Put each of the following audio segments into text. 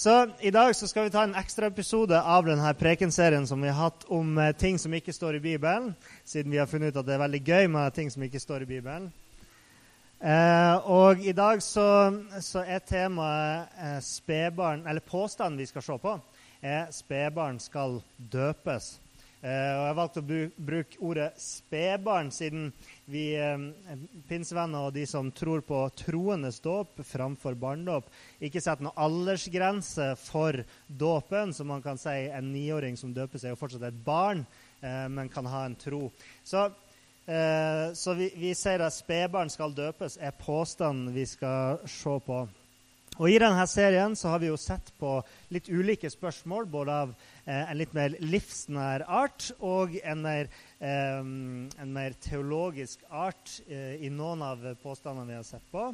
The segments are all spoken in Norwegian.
Så I dag så skal vi ta en ekstraepisode av denne prekenserien som vi har hatt om eh, ting som ikke står i Bibelen, siden vi har funnet ut at det er veldig gøy med ting som ikke står i Bibelen. Eh, og I dag så, så er temaet eh, spedbarn, eller påstanden vi skal se på, er spedbarn skal døpes. Eh, og Jeg valgte å bruke ordet spedbarn, siden vi eh, pinsevenner og de som tror på troendes dåp framfor barndåp, ikke setter noen aldersgrense for dåpen. Så man kan si en niåring som døper seg, er jo fortsatt et barn, eh, men kan ha en tro. Så, eh, så vi, vi sier at spedbarn skal døpes, er påstanden vi skal se på. Og I denne serien så har vi jo sett på litt ulike spørsmål, både av en litt mer livsnær art og en mer, eh, en mer teologisk art eh, i noen av påstandene vi har sett på.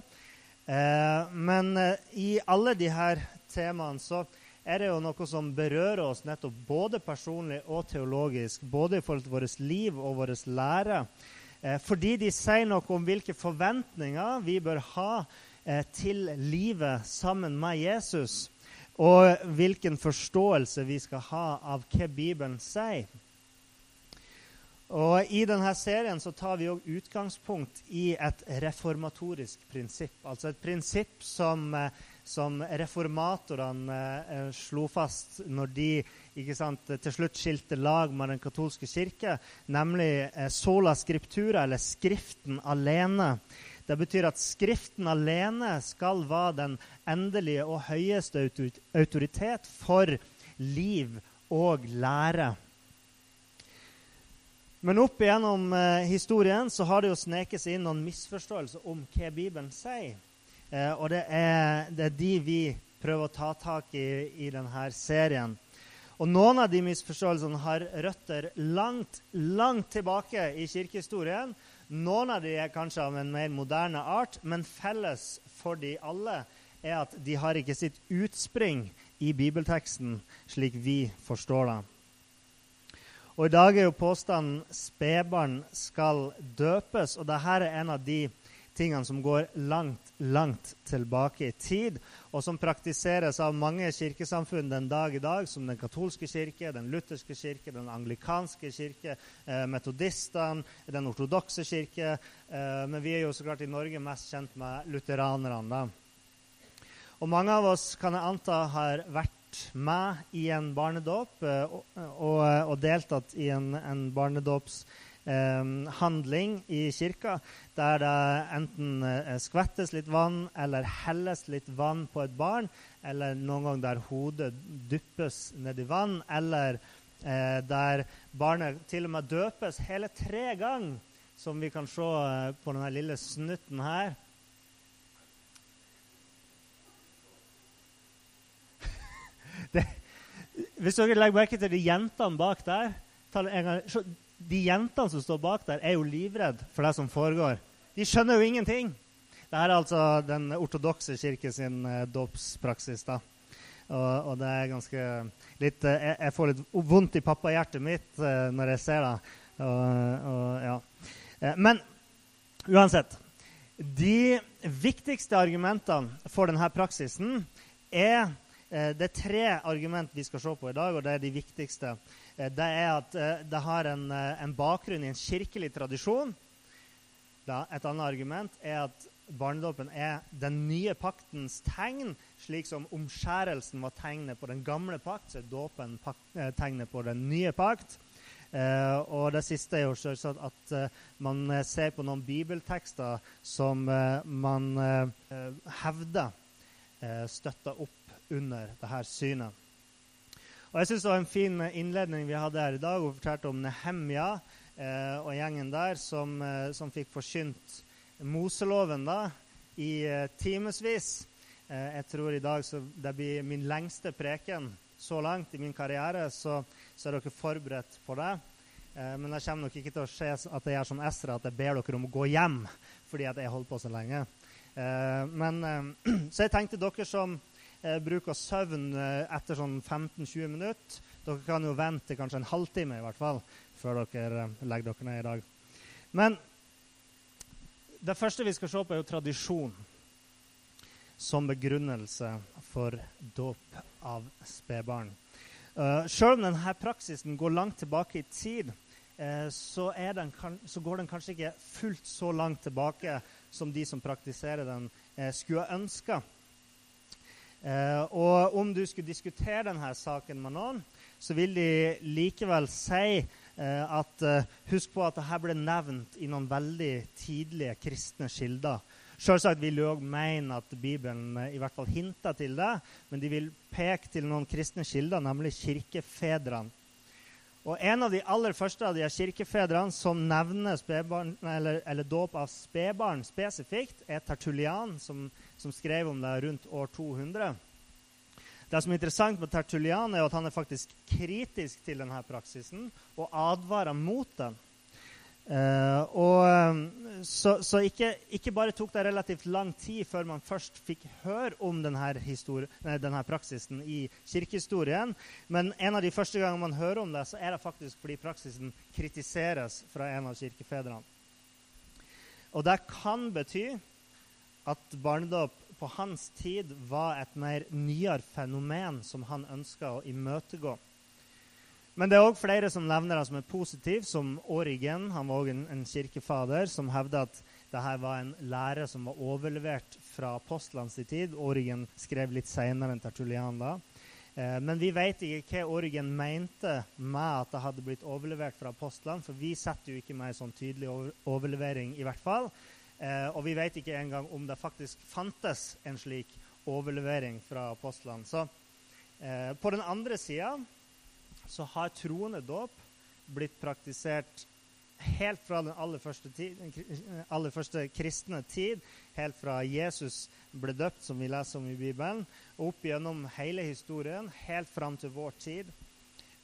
Eh, men eh, i alle disse temaene så er det jo noe som berører oss nettopp både personlig og teologisk, både i forhold til vårt liv og vår lære. Eh, fordi de sier noe om hvilke forventninger vi bør ha Eh, til livet sammen med Jesus, og hvilken forståelse vi skal ha av hva Bibelen sier. Og I denne serien så tar vi også utgangspunkt i et reformatorisk prinsipp. Altså et prinsipp som, eh, som reformatorene eh, slo fast når de sant, til slutt skilte lag med den katolske kirke, nemlig eh, sola scriptura, eller Skriften alene. Det betyr at Skriften alene skal være den endelige og høyeste autoritet for liv og lære. Men opp igjennom eh, historien så har det jo sneket seg inn noen misforståelser om hva Bibelen sier. Eh, og det er, det er, de vi prøver å ta tak i i denne serien. Og Noen av de misforståelsene har røtter langt, langt tilbake i kirkehistorien. Noen av de er kanskje av en mer moderne art, men felles for de alle er at de har ikke sitt utspring i bibelteksten slik vi forstår det. Og I dag er jo påstanden 'spedbarn skal døpes', og dette er en av de tingene som går langt, langt tilbake i tid, og som praktiseres av mange kirkesamfunn den dag i dag, som den katolske kirke, den lutherske kirke, den anglikanske kirke, eh, metodistene, den ortodokse kirke. Eh, men vi er jo så klart i Norge mest kjent med lutheranerne. Og mange av oss kan jeg anta har vært med i en barnedåp eh, og, og, og, deltatt i en, en barnedåps eh, handling i kirka der det enten eh, skvettes litt vann eller helles litt vann på et barn, eller noen ganger der hodet dyppes ned i vann, eller eh, der barnet til og med døpes hele tre ganger, som vi kan se eh, på denne lille snutten her. Det, hvis dere legger merke til de jentene bak der ta en gang, de jentene som står bak der, er jo livredde for det som foregår. De skjønner jo ingenting. Dette er altså den ortodokse kirke sin eh, dåpspraksis. da. Og, og, det er ganske litt, eh, jeg, får litt vondt i pappahjertet mitt eh, når jeg ser det. Og, og, ja. men uansett De viktigste argumentene for denne praksisen er det er tre argument vi skal se på i dag, og det er de viktigste. Eh, det er at eh, det har en, eh, en bakgrunn i en kirkelig tradisjon. Et annet argument er at barnedåpen er den nye paktens tegn. Slik som omskjærelsen var tegnet på den gamle pakt, så er dåpen tegnet på den nye pakt. Uh, og det siste er jo at uh, man ser på noen bibeltekster som uh, man hevder støtter opp under dette synet. Og jeg synes Det var en fin innledning vi hadde her i dag. Hun fortalte om Nehemja eh, og gjengen der som, eh, som fikk forkynt Moseloven da, i eh, timevis. Eh, jeg tror i dag det blir min lengste preken så langt i min karriere, så, så er dere forberedt på det. Eh, men det kommer nok ikke til å skje at jeg gjør som Esra, at jeg ber dere om å gå hjem fordi at jeg holdt på så lenge. Eh, men, eh, så jeg tenkte dere som eh, bruker søvn eh, etter sånn 15-20 minutter, dere kan jo vente kanskje en halvtime i hvert fall før dere legger dere ned i dag. Men det første vi skal se på, er jo tradisjon som begrunnelse for dåp av spedbarn. Uh, Selv om denne praksisen går langt tilbake i tid, uh, så, den, så, går den kanskje ikke fullt så langt tilbake som de som praktiserer den, uh, skulle ønska. Og om du skulle diskutere denne saken med noen, så vil de likevel si Eh, at eh, Husk på at dette ble nevnt i noen veldig tidlige kristne kilder. Selvsagt vil de òg mene at Bibelen eh, i hvert fall hinter til det, men de vil peke til noen kristne kilder, nemlig kirkefedrene. Og En av de aller første av de kirkefedrene som nevner eller, eller dåp av spedbarn spesifikt, er Tertulian, som, som skrev om det rundt år 200. Det som er interessant med Tertulian, er at han er faktisk kritisk til denne praksisen og advarer mot den. Uh, og, eh, så, så ikke, ikke, bare tok det relativt lang tid før man først fikk høre om denne, nei, denne praksisen i kirkehistorien, men en av de første gangene man hører om det, så er det faktisk fordi praksisen kritiseres fra en av kirkefedrene. Og det kan bety at barnedåp på hans tid var et mer nyere fenomen som han ønska å imøtegå. Men det er òg flere som nevner det som er positiv, som Origen. Han var òg en, en, kirkefader som hevda at dette var en lære som var overlevert fra apostlenes tid. Origen skrev litt seinere enn Tertulian da. Eh, men vi vet ikke hva Origen mente med at det hadde blitt overlevert fra apostlene, for vi setter jo ikke med en sånn tydelig overlevering, i hvert fall. Eh, og vi vet ikke engang om det faktisk fantes en slik overlevering fra apostlene. Så eh, på den andre sida så har troende dåp blitt praktisert helt fra den aller første, tid, aller første, kristne tid, helt fra Jesus ble døpt, som vi leser om i Bibelen, og opp gjennom hele historien, helt fram til vår tid.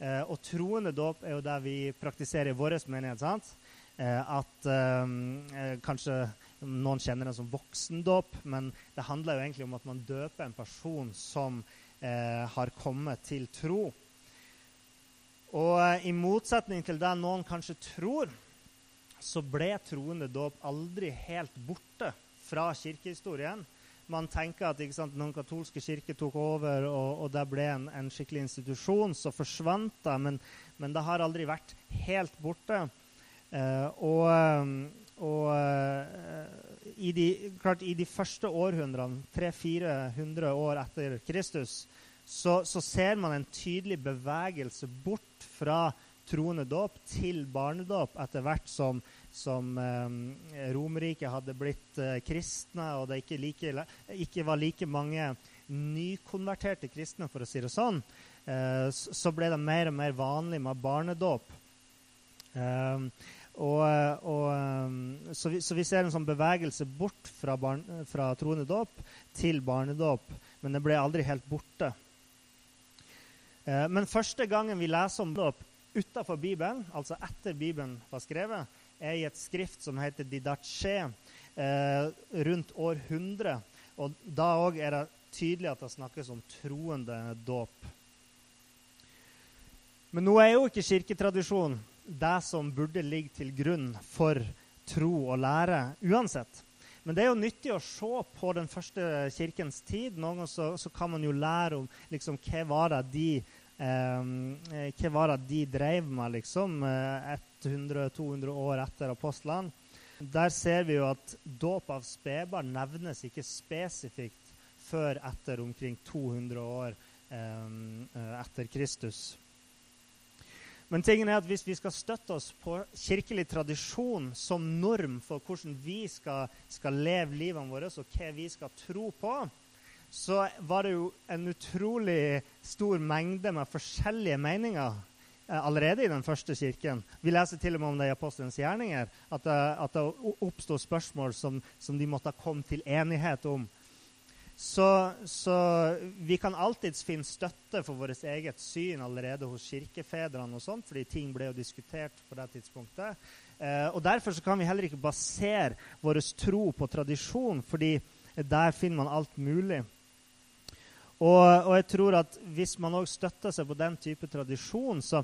Eh, og troende dåp er jo det vi praktiserer i vår menighet. sant? Eh, at ehm, eh, kanskje noen kjenner det som voksendåp, men det handler jo egentlig om at man døper en person som eh, har kommet til tro. Og i motsetning til det noen kanskje tror, så ble troende dåp aldri helt borte fra kirkehistorien. Man tenker at sant, noen katolske kirker tok over, og, og det ble en, en, skikkelig institusjon, så forsvant det. Men, men det har aldri vært helt borte. Uh, og, eh, og uh, i, de, klart, i de første århundrene, 300-400 år etter Kristus, så, så, ser man en tydelig bevegelse bort fra troende dåp til barnedåp etter hvert som, som eh, Romerriket hadde blitt eh, kristne, og det ikke, like, ikke, var like mange nykonverterte kristne, for å si det sånn, eh, så ble det mer og mer vanlig med barnedåp. Um, og, og, um, så, vi, så, vi, ser en sånn bevegelse bort fra, barn, fra troende dåp til barnedåp, men det ble aldri helt borte. Eh, men første gangen vi leser om dåp utafor Bibelen, altså etter Bibelen var skrevet, er i et skrift som heter Didache, eh, rundt år 100. Og da òg er det tydelig at det snakkes om troende dåp. Men nå er jo ikke kirketradisjonen det som burde ligge til grunn for tro og lære uansett. Men det er jo nyttig å se på den første kirkens tid. Noen ganger så, så kan man jo lære om liksom, hva var det de eh, hva var det de drev med liksom, 100-200 eh, år etter apostlene. Der ser vi jo at dåp av spedbarn nevnes ikke spesifikt før etter omkring 200 år eh, etter Kristus. Men tingen er at hvis vi skal støtte oss på kirkelig tradisjon som norm for hvordan vi skal, skal leve livene våre, og hva vi skal tro på, så var det jo en utrolig stor mengde med forskjellige meninger eh, allerede i den første kirken. Vi leser til og med om det i apostelens gjerninger, at det, at det oppsto spørsmål som, som, de måtte komme til enighet om. Så, så, vi kan alltids finne støtte for vårt eget syn allerede hos kirkefedrene, og sånt, fordi ting ble jo diskutert på det tidspunktet. Eh, og Derfor kan vi heller ikke basere vår tro på tradisjon, fordi der finner man alt mulig. Og, og jeg tror at hvis man òg støtter seg på den type tradisjon, så,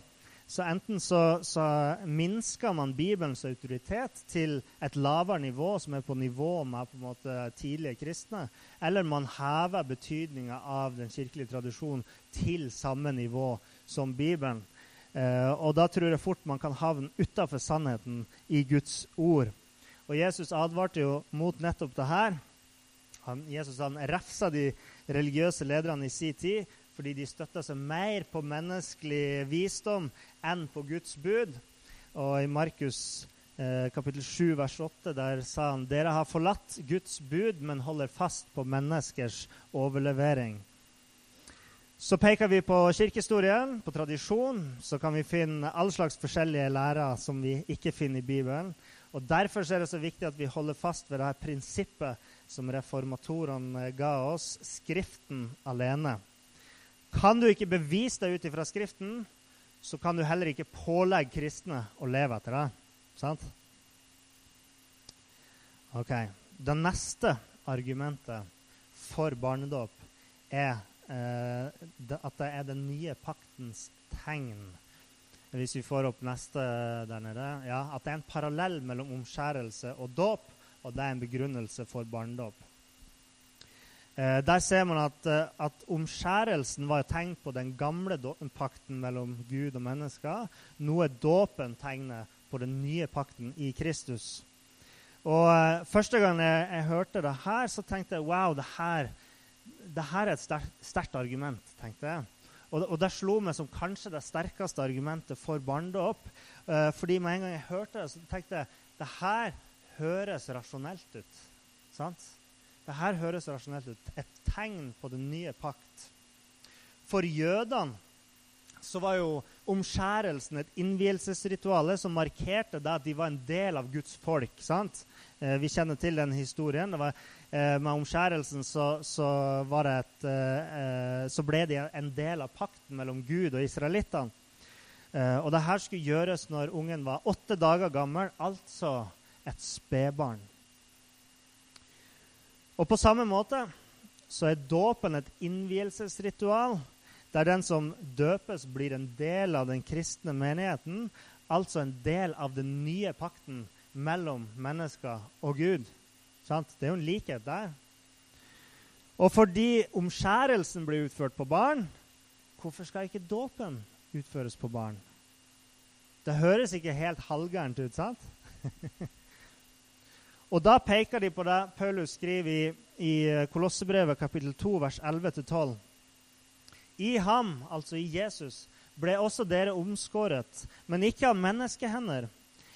så enten så, så, minsker man Bibelens autoritet til et lavere nivå, som er på nivå med på en måte tidlige kristne, eller man hever betydninga av den kirkelige tradisjonen til samme nivå som Bibelen. Eh, og da tror jeg fort man kan havne utafor sannheten i Guds ord. Og Jesus advarte jo mot nettopp det her. Han, Jesus han refsa de religiøse lederne i sin tid fordi de støtta seg mer på menneskelig visdom enn på Guds bud. Og i Markus eh, kapittel 7 vers 8 der sa han dere har forlatt Guds bud, men holder fast på menneskers overlevering. Så peker vi på kirkehistorien, på tradisjon. Så kan vi finne all slags forskjellige lærer som vi ikke finner i Bibelen. Og Derfor er det så viktig at vi holder fast ved det her prinsippet som reformatorene ga oss, Skriften alene. Kan du ikke bevise deg ut ifra Skriften, så kan du heller ikke pålegge kristne å leve etter det. Sant? Ok. Det neste argumentet for barnedåp er eh, at det er den nye paktens tegn. Hvis vi får opp neste der nede ja, At det er en parallell mellom omskjærelse og dåp og det er en begrunnelse for barndom. Eh, der ser man at, eh, at omskjærelsen var et tegn på den gamle pakten mellom Gud og mennesker. Nå er dåpen tegnet på den nye pakten i Kristus. Og eh, Første gang jeg, jeg, hørte det her, så tenkte jeg wow, det her, det her er et sterkt argument. tenkte jeg. Og, og, det slo meg som kanskje det sterkeste argumentet for barndåp. Eh, fordi med en gang jeg hørte det, så tenkte jeg det her høres rasjonelt ut. Sant? Dette høres rasjonelt ut. Et tegn på den nye pakt. For jødene så var jo omskjærelsen et innvielsesritual som markerte at de var en del av Guds folk. sant? Eh, vi kjenner til den historien. Var, eh, med omskjærelsen så, så, et, eh, så, ble de en del av pakten mellom Gud og israelittene. Og dette skulle gjøres når ungen var åtte dager gammel, altså et spedbarn. Og på samme måte så er dåpen et innvielsesritual der den som døpes, blir en del av den kristne menigheten, altså en del av den nye pakten mellom mennesker og Gud. Det er jo en likhet der. Og fordi omskjærelsen blir utført på barn, hvorfor skal ikke dåpen utføres på barn? Det høres ikke helt halvgærent ut, sant? Og da peker de på det Paulus skriver i, i Kolossebrevet kapittel 2, vers 11-12. I ham, altså i Jesus, ble også dere omskåret, men ikke av menneskehender.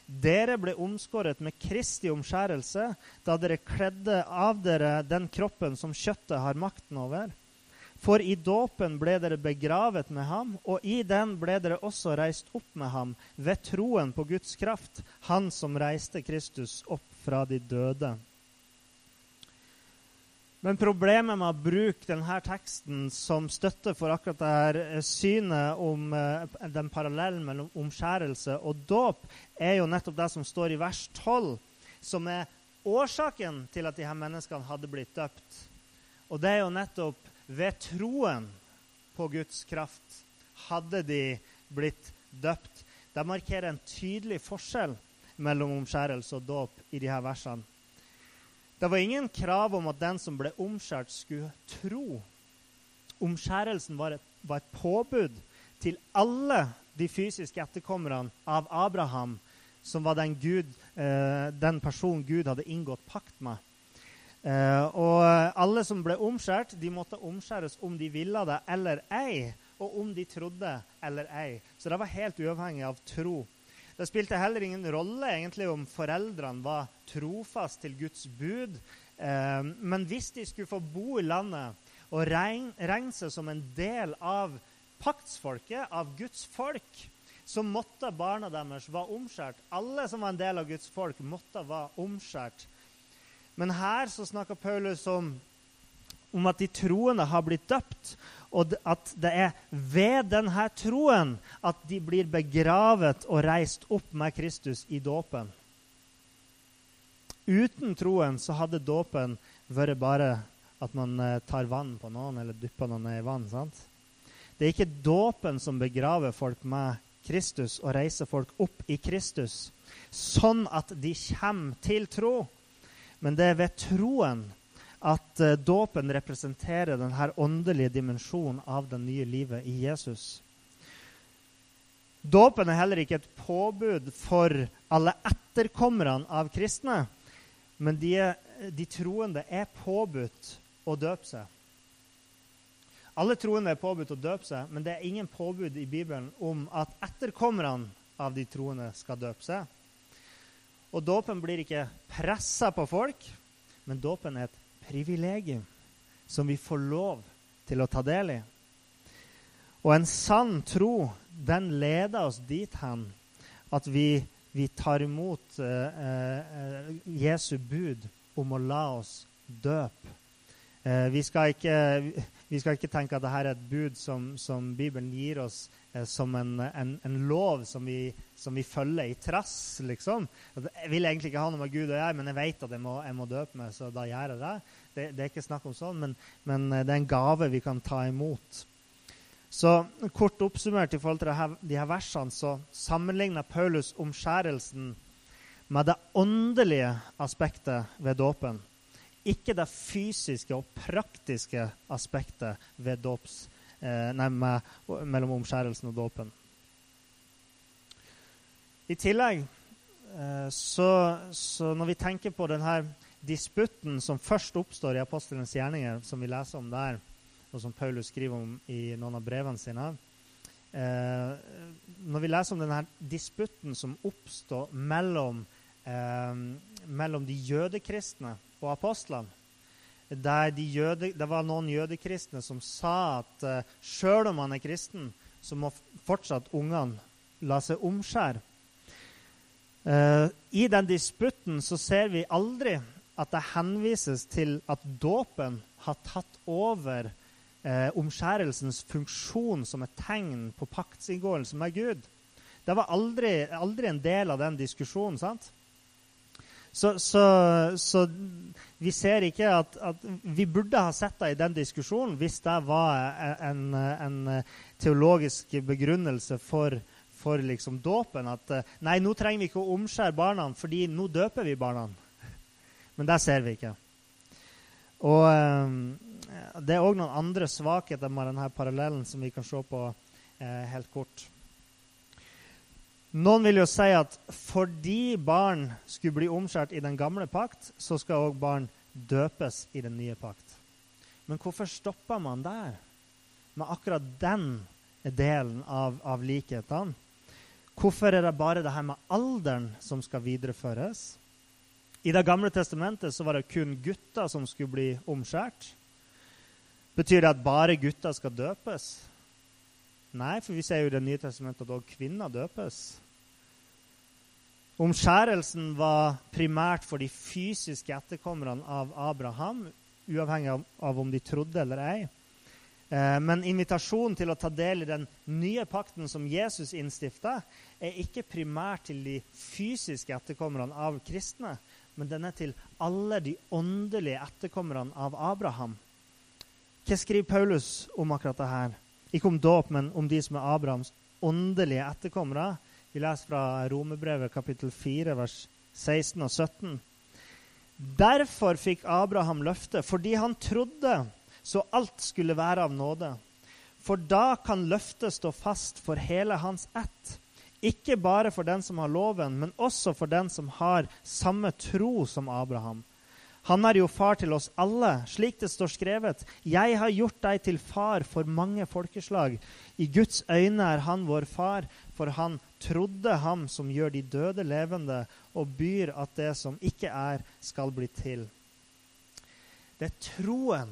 Dere ble omskåret med Kristi omskjærelse da dere kledde av dere den kroppen som kjøttet har makten over. For i dåpen ble dere begravet med ham, og i den ble dere også reist opp med ham ved troen på Guds kraft, han som reiste Kristus opp fra de døde. Men problemet med å bruke denne teksten som støtte for akkurat dette her synet om uh, den parallellen mellom omskjærelse og dåp, er jo nettopp det som står i vers 12, som er årsaken til at disse menneskene hadde blitt døpt. Og det er jo nettopp ved troen på Guds kraft hadde de blitt døpt. Det markerer en tydelig forskjell mellom omskjærelse og dåp i de her versene. Det var ingen krav om at den som ble omskjært, skulle tro. Omskjærelsen var et, var et påbud til alle de fysiske etterkommerne av Abraham, som var den, Gud, eh, den personen Gud hadde inngått pakt med. Eh, og alle som ble omskjært, de måtte omskjæres om de ville det eller ei, og om de trodde eller ei. Så det var helt uavhengig av tro. Det spilte heller ingen rolle egentlig om foreldrene var trofast til Guds bud. Eh, men hvis de skulle få bo i landet og regne, regne seg som en del av paktsfolket, av Guds folk, så måtte barna deres være omskjært. Alle som var en del av Guds folk, måtte være omskjært. Men her så snakker Paulus om om at de troende har blitt døpt, og at det er ved denne troen at de blir begravet og reist opp med Kristus i dåpen. Uten troen så hadde dåpen vært bare at man eh, tar vann på noen eller dypper noen i vann. sant? Det er ikke dåpen som begraver folk med Kristus og reiser folk opp i Kristus, sånn at de kommer til tro. Men det er ved troen at uh, dåpen representerer denne åndelige dimensjonen av det nye livet i Jesus. Dåpen er heller ikke et påbud for alle etterkommerne av kristne, men de, de troende er påbudt å døpe seg. Alle troende er påbudt å døpe seg, men det er ingen påbud i Bibelen om at etterkommerne av de troende skal døpe seg. Og dåpen blir ikke pressa på folk, men dåpen er et privilegium som vi får lov til å ta del i. Og en sann tro, den leder oss dit hen at vi, vi tar imot eh, eh, Jesu bud om å la oss døpe Eh, vi, skal ikke, vi, skal ikke, tenke at dette er et bud som, som Bibelen gir oss eh, som en, en, en lov som vi, som vi, følger i trass, liksom. Jeg vil egentlig ikke ha noe med Gud å gjøre, men jeg vet at jeg må, jeg må døpe meg, så da gjør jeg det. det. det. er ikke snakk om sånn, men, men, eh, det er en gave vi kan ta imot. Så kort oppsummert i forhold til her, de her versene så sammenligner Paulus omskjærelsen med det åndelige aspektet ved dåpen ikke det fysiske og praktiske aspektet ved dåps, eh, nei, med, mellom omskjærelsen og dåpen. I tillegg, eh, så, så, når vi tenker på denne disputten som først oppstår i apostelens gjerninger, som vi leser om der, og som Paulus skriver om i noen av brevene sine eh, Når vi leser om denne disputten som oppstår mellom, mellom de jødekristne og apostlene. Der de jøde, det var noen jødekristne som sa at uh, eh, sjøl om man er kristen, så må fortsatt ungene la seg omskjære. Uh, I den disputten så ser vi aldri at det henvises til at dåpen har tatt over uh, omskjærelsens funksjon som et tegn på paktsinngåelsen med Gud. Det var aldri, aldri en del av den diskusjonen. sant? Så, så, så, vi ser ikke at, at, Vi burde ha sett det i den diskusjonen hvis det var en, en teologisk begrunnelse for, for liksom dåpen. At nei, nå trenger vi ikke å omskjære barna, fordi nå døper vi barna. Men det ser vi ikke. Og um, det er òg noen andre svakheter med denne parallellen som vi kan se på eh, helt kort. Noen vil jo si at fordi barn skulle bli omskjært i den gamle pakt, så skal òg barn døpes i den nye pakt. Men hvorfor stopper man der, med akkurat den delen av, av likhetene? Hvorfor er det bare det her med alderen som skal videreføres? I Det gamle testamentet så var det kun gutter som skulle bli omskjært. Betyr det at bare gutter skal døpes? Nei, for vi ser jo i Det nye testamentet at òg kvinner døpes. Omskjærelsen var primært for de fysiske etterkommerne av Abraham, uavhengig av, om de trodde eller ei. Eh, men invitasjonen til å ta del i den nye pakten som Jesus innstifta, er ikke primært til de fysiske etterkommerne av kristne, men den er til alle de åndelige etterkommerne av Abraham. Hva skriver Paulus om akkurat det her? Ikke om dåp, men om de som er Abrahams åndelige etterkommere. Vi leser fra Romerbrevet kapittel 4, vers 16 og 17. Derfor fikk Abraham løftet, fordi han trodde, så alt skulle være av nåde. For da kan løftet stå fast for hele hans ett. Ikke bare for den som har loven, men også for den som har samme tro som Abraham. Han er jo far til oss alle, slik det står skrevet. Jeg har gjort deg til far for mange folkeslag. I Guds øyne er han vår far, for han trodde ham som gjør de døde levende, og byr at det som ikke er, skal bli til. Det er troen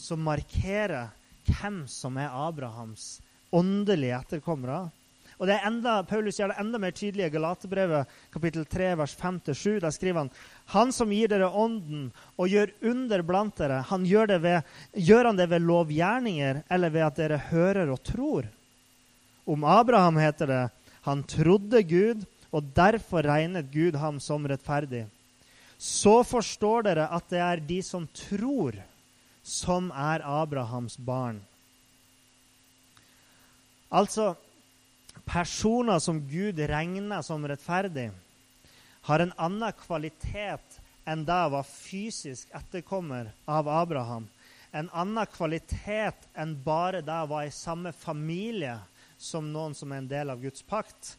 som markerer hvem som er Abrahams åndelige etterkommere. Og det er enda, Paulus gjør det enda mer tydelig i Galaterbrevet kapittel 3, vers 5-7. Der skriver han Han som gir dere Ånden og gjør under blant dere, han gjør, ved, gjør han det ved lovgjerninger eller ved at dere hører og tror? Om Abraham heter det han trodde Gud, og derfor regnet Gud ham som rettferdig. Så forstår dere at det er de som tror, som er Abrahams barn. Altså personer som Gud regner som rettferdig, har en annen kvalitet enn det å være fysisk etterkommer av Abraham. En annen kvalitet enn bare det å være i samme familie som noen som er en del av Guds pakt.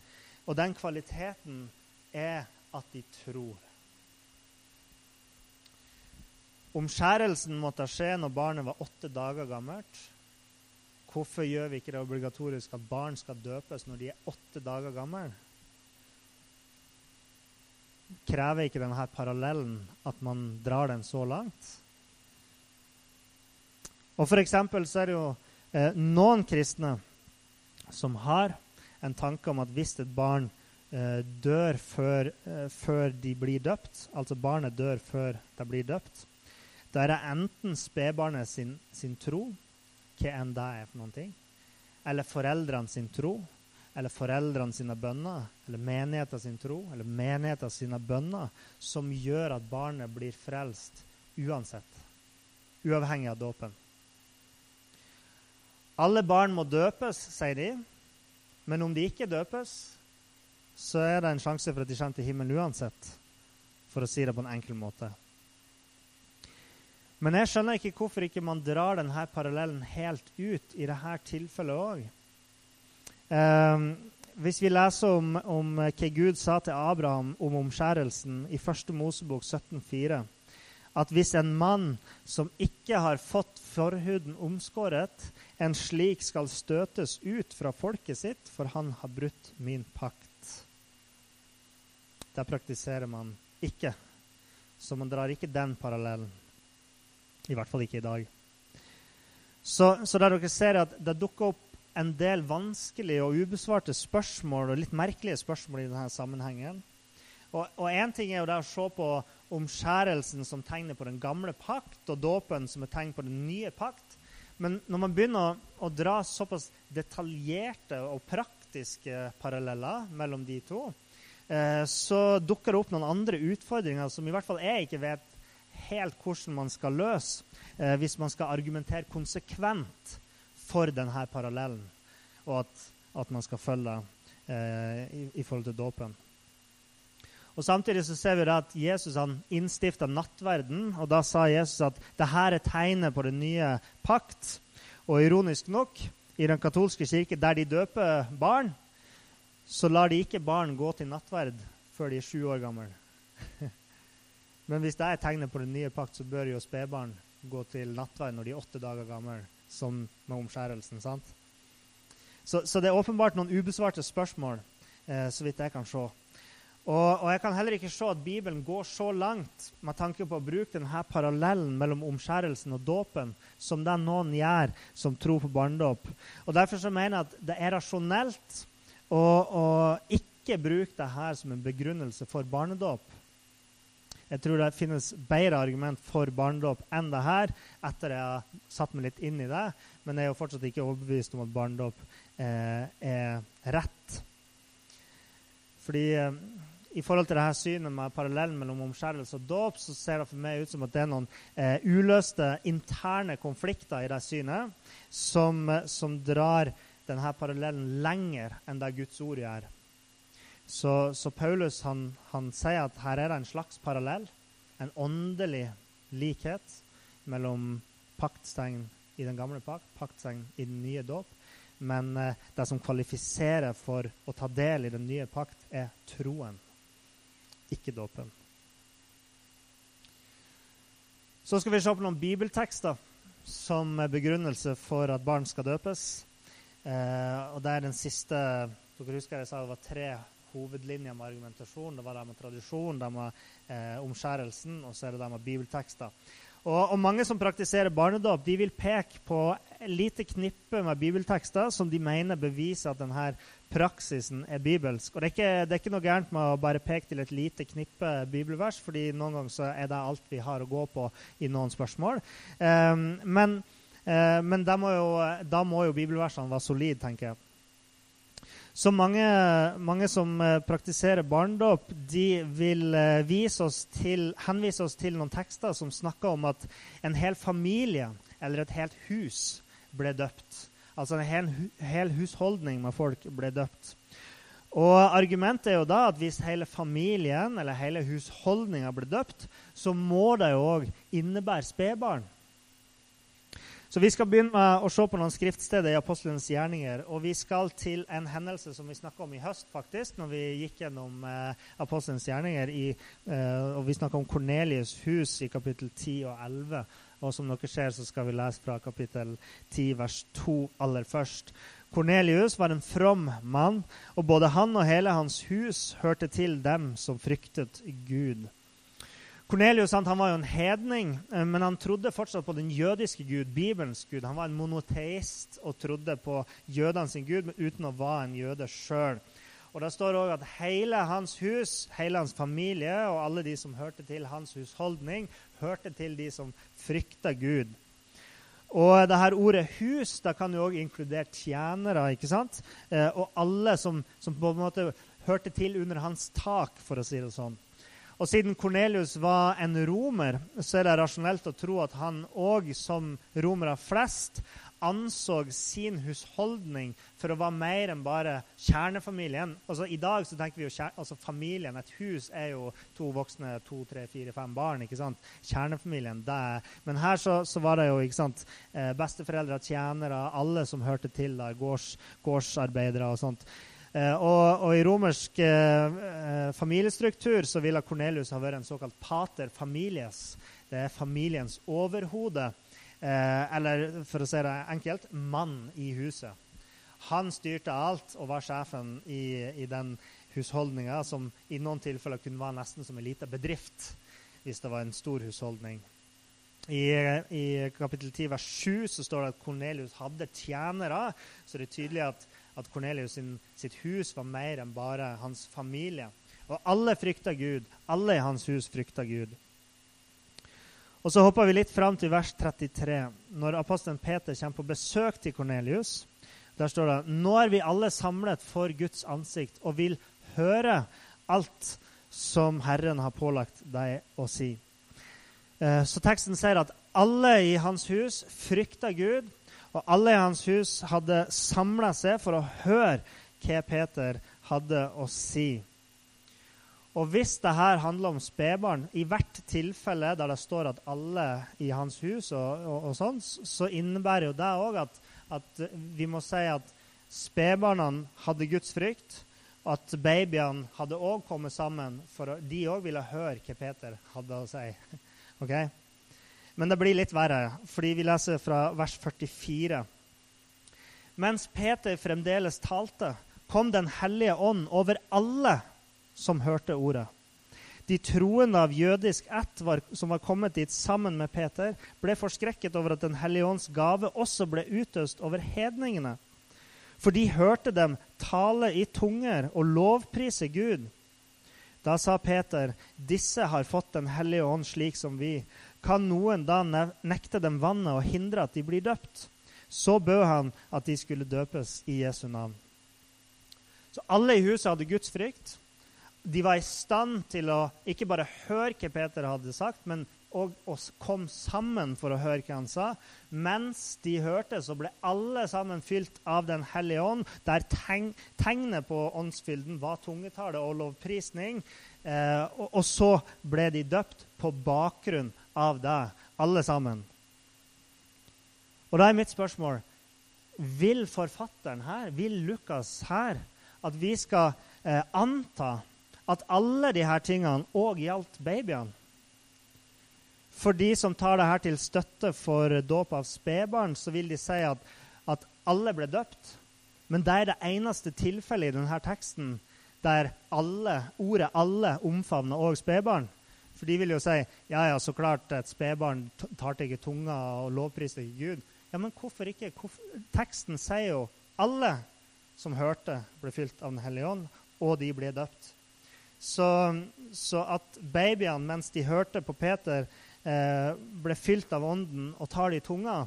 Og den kvaliteten er at de tror. Omskjærelsen måtte skje når barnet var åtte dager gammelt. Hvorfor gjør vi ikke det obligatorisk at barn skal døpes når de er åtte dager gamle? Krever ikke denne parallellen at man drar den så langt? Og for eksempel så er det jo eh, noen kristne som har en tanke om at hvis et barn eh, dør før, eh, før, de blir døpt, altså barnet dør før de blir døpt, da er det enten spedbarnet sin, sin tro hva enn det er for noen ting. Eller foreldrene sin tro, eller foreldrene sine bønner, eller menigheten sin tro, eller menigheten sine bønner, som gjør at barnet blir frelst uansett. Uavhengig av dåpen. Alle barn må døpes, sier de. Men om de ikke døpes, så er det en sjanse for at de kommer til himmelen uansett, for å si det på en enkel måte. Men jeg skjønner ikke hvorfor ikke man drar denne parallellen helt ut i dette tilfellet òg. Ehm, hvis vi leser om, om, hva Gud sa til Abraham om omskjærelsen i 1. Mosebok 17,4, at hvis en mann som ikke har fått forhuden omskåret, en slik skal støtes ut fra folket sitt, for han har brutt min pakt. Der praktiserer man ikke. Så man drar ikke den parallellen. I hvert fall ikke i dag. Så, så der dere ser at det dukker opp en del vanskelige og ubesvarte spørsmål og litt merkelige spørsmål i denne sammenhengen. Og én ting er jo det å se på omskjærelsen som tegner på den gamle pakt, og dåpen som er tegn på den nye pakt. Men når man begynner å, å, dra såpass detaljerte og praktiske paralleller mellom de to, eh, så dukker det opp noen andre utfordringer som i hvert fall jeg ikke vet helt hvordan man skal løse eh, hvis man skal argumentere konsekvent for denne parallellen, og at, at man skal følge eh, i, i, forhold til dåpen. Og Samtidig så ser vi at Jesus han innstifta nattverden, og da sa Jesus at dette er tegnet på den nye pakt. Og ironisk nok, i den katolske kirke, der de døper barn, så lar de ikke barn gå til nattverd før de er sju år gamle. Men hvis det er tegnet på den nye pakt, så bør jo spedbarn gå til nattverd når de er åtte dager gamle, som med omskjærelsen. sant? Så, så, det er åpenbart noen ubesvarte spørsmål, eh, så vidt jeg kan se. Og, og, jeg kan heller ikke se at Bibelen går så langt med tanke på å bruke denne parallellen mellom omskjærelsen og dåpen som det noen gjør som tror på barnedåp. Og Derfor så mener jeg at det er rasjonelt å, å ikke bruke dette som en begrunnelse for barnedåp. Jeg tror det finnes bedre argument for barnedåp enn det her, etter jeg har satt meg litt inn i det. Men jeg er jo fortsatt ikke overbevist om at barnedåp eh, er rett. Fordi eh, i forhold til dette synet med parallellen mellom omskjærelse og dåp, så ser det for meg ut som at det er noen eh, uløste interne konflikter i det synet som, eh, som drar denne parallellen lenger enn det Guds ord gjør. Så, så Paulus han, han, sier at her er det en slags parallell, en åndelig likhet mellom paktstegn i den gamle pakt, paktstegn i den nye dåp. Men eh, det som kvalifiserer for å ta del i den nye pakt, er troen, ikke dåpen. Så skal vi se på noen bibeltekster som begrunnelse for at barn skal døpes. Eh, og det er den siste Dere husker jeg sa det var tre hovedlinja med argumentasjon. Det var det med tradisjon, det med eh, omskjærelsen, og så er det det med bibeltekster. Og, og, mange som praktiserer barnedåp, de vil peke på lite knippe med bibeltekster som de mener beviser at denne praksisen er bibelsk. Og det er, ikke, det er ikke noe gærent med å bare peke til et lite knippe bibelvers, fordi noen ganger er det alt vi har å gå på i noen spørsmål. Um, men uh, men da må, jo, da må jo bibelversene være solide, tenker jeg. Så mange, mange, som uh, praktiserer barndom, de vil uh, oss til, henvise oss til noen tekster som snakker om at en hel familie eller et helt hus ble døpt. Altså en hel, hel husholdning med folk ble døpt. Og Argumentet er jo da at hvis hele familien eller hele husholdninga ble døpt, så må det jo òg innebære spedbarn. Så Vi skal begynne med å se på noen skriftsteder i apostelens gjerninger. Og vi skal til en hendelse som vi snakka om i høst, faktisk, når vi gikk gjennom eh, apostelens gjerninger. I, eh, og Vi snakka om Kornelius' hus i kapittel 10 og 11. Og som dere ser, så skal vi lese fra kapittel 10, vers 2 aller først. Kornelius var en from mann, og både han og hele hans hus hørte til dem som fryktet Gud. Kornelius var jo en hedning, eh, men han trodde fortsatt på den jødiske gud, Bibelens gud. Han var en monoteist og trodde på jødene sin gud, men uten å være en jøde sjøl. Og Det står òg at hele hans hus, hele hans familie og alle de som hørte til hans husholdning, hørte til de som frykta Gud. Og det her ordet 'hus' da kan jo òg inkludere tjenere. ikke sant? Eh, og alle som, som på en måte hørte til under hans tak, for å si det sånn. Og siden Kornelius var en romer, så er det rasjonelt å tro at han òg, som romere flest, anså sin husholdning for å være mer enn bare kjernefamilien. Altså, I dag så tenker vi jo altså, familien. Et hus er jo to voksne, to, tre, fire, fem barn. ikke sant? Kjernefamilien. det er, Men her så, så, var det jo ikke sant, eh, besteforeldre, tjenere, alle som hørte til der, gårds, gårdsarbeidere og sånt. Eh, og, og, I romersk eh, eh, familiestruktur så ville Kornelius ha vært en såkalt pater familias. Det er familiens overhode. Eh, eller for å si det enkelt mann i huset. Han styrte alt og var sjefen i, i den husholdninga, som i noen tilfeller kunne være nesten som en liten bedrift hvis det var en stor husholdning. I, I, kapittel 10 vers 7 så står det at Kornelius hadde tjenere. Så det er tydelig at at Kornelius sitt hus var mer enn bare hans familie. Og alle frykta Gud. Alle i hans hus frykta Gud. Og Så hopper vi litt fram til vers 33, når apostelen Peter kommer på besøk til Kornelius. Der står det Nå er vi alle samlet for Guds ansikt og vil høre alt som Herren har pålagt deg å si. Eh, så teksten sier at alle i hans hus frykter Gud og alle i hans hus hadde samla seg for å høre hva Peter hadde å si. Og hvis det her handler om spedbarn, i hvert tilfelle der det står at alle i hans hus, og, og, og sånn, så innebærer jo det òg at, at, vi må si at spedbarna hadde Guds frykt. og At babyene hadde òg kommet sammen, for de òg ville høre hva Peter hadde å si. Okay? Men det blir litt verre, fordi vi leser fra vers 44. Mens Peter fremdeles talte, kom Den hellige ånd over alle som hørte ordet. De troende av jødisk ett som var kommet dit sammen med Peter, ble forskrekket over at Den hellige ånds gave også ble utøst over hedningene. For de hørte dem tale i tunger og lovprise Gud. Da sa Peter, disse har fått Den hellige ånd slik som vi kan noen da nekte dem vannet og hindre at de blir døpt? Så bød han at de skulle døpes i Jesu navn. Så alle i huset hadde Guds frykt. De var i stand til å ikke bare høre hva Peter hadde sagt, men og, kom sammen for å høre hva han sa. Mens de hørte, så ble alle sammen fylt av Den hellige ånd, der teg tegnet på åndsfylden var tungetale og lovprisning. Eh, og, og, så ble de døpt på bakgrunn av deg, alle sammen. Og da er mitt spørsmål Vil forfatteren her, vil Lukas her, at vi skal eh, anta at alle disse tingene òg gjaldt babyene? For de som tar det her til støtte for dåp av spedbarn, så vil de si at, at alle ble døpt. Men det er det eneste tilfellet i denne teksten der alle, ordet 'alle' omfavner òg spedbarn. For de vil jo si ja, ja, så klart et spedbarn tar til ikke tunga og lovpriser ikke Gud. Ja, men hvorfor ikke? Hvorfor? Teksten sier jo alle som hørte, ble fylt av Den hellige ånd, og de ble døpt. Så, så at babyene, mens de hørte på Peter, eh, ble fylt av ånden og tar det i tunga,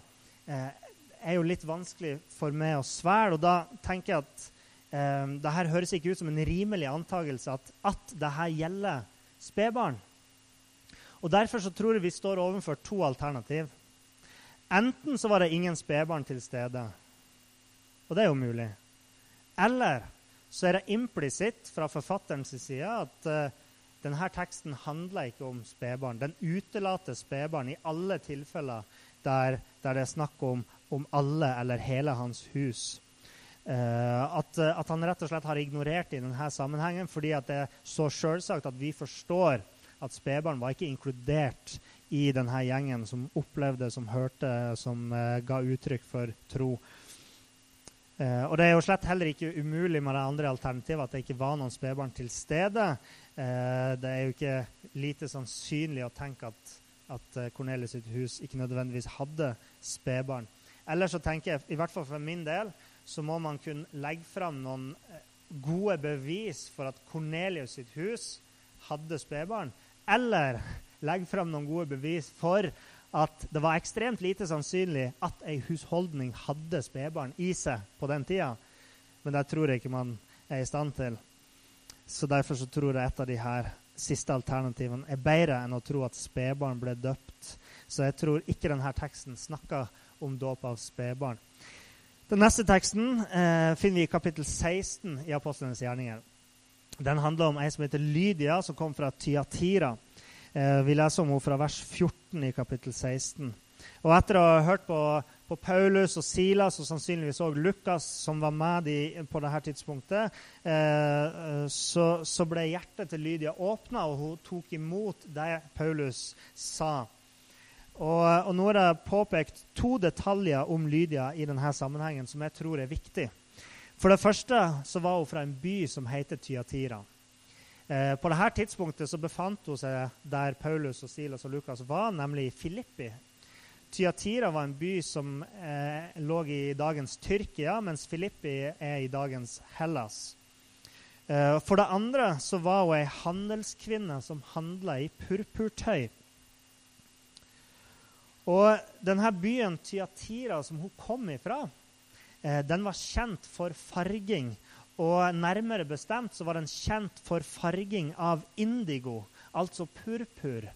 eh, er jo litt vanskelig for meg å svelge. Og da tenker jeg at eh, det her høres ikke ut som en rimelig antakelse at, at det her gjelder spedbarn. Og Derfor så tror jeg vi står overfor to alternativ. Enten så var det ingen spedbarn til stede, og det er jo mulig. Eller så er det implisitt fra forfatterens side at uh, denne teksten handler ikke om spedbarn. Den utelater spedbarn i alle tilfeller der, der, det er snakk om, om alle eller hele hans hus. Uh, at, at, han rett og slett har ignorert det i denne sammenhengen fordi det er så selvsagt at vi forstår at spedbarn var ikke inkludert i denne gjengen som opplevde, som hørte, som uh, ga uttrykk for tro. Uh, og Det er jo slett heller ikke umulig med det andre alternativet, at det ikke var noen spedbarn til stede. Uh, det er jo ikke lite sannsynlig å tenke at, at Cornelius sitt hus ikke nødvendigvis hadde spedbarn. Eller så tenker jeg, i hvert fall for min del, så må man kunne legge fram noen gode bevis for at Cornelius sitt hus hadde spedbarn. Eller legge fram noen gode bevis for at det var ekstremt lite sannsynlig at ei husholdning hadde spedbarn i seg på den tida. Men det tror jeg ikke man er i stand til. Så derfor så tror jeg et av de her siste alternativene er bedre enn å tro at spedbarn ble døpt. Så jeg tror ikke denne teksten snakker om dåp av spedbarn. Den neste teksten eh, finner vi i kapittel 16 i Apostlenes gjerninger. Den handler om ei som heter Lydia, som kom fra Tyatira. Eh, vi leser om henne fra vers 14 i kapittel 16. Og etter å ha hørt på, på Paulus og Silas og sannsynligvis òg Lukas, som var med de, på dette tidspunktet, eh, så, så, ble hjertet til Lydia åpna, og hun tok imot det Paulus sa. Og, og nå er det påpekt to detaljer om Lydia i denne sammenhengen som jeg tror er viktig. For det første så var hun fra en by som heter Tyatira. Eh, på dette tidspunktet så befant hun seg der Paulus og Silas og Lukas var, nemlig i Filippi. Tyatira var en by som eh, lå i dagens Tyrkia, mens Filippi er i dagens Hellas. Eh, for det andre så var hun ei handelskvinne som handla i purpurtøy. Og denne byen Tyatira som hun kom ifra, den var kjent for farging og nærmere bestemt så var den kjent for farging av indigo, altså purpur,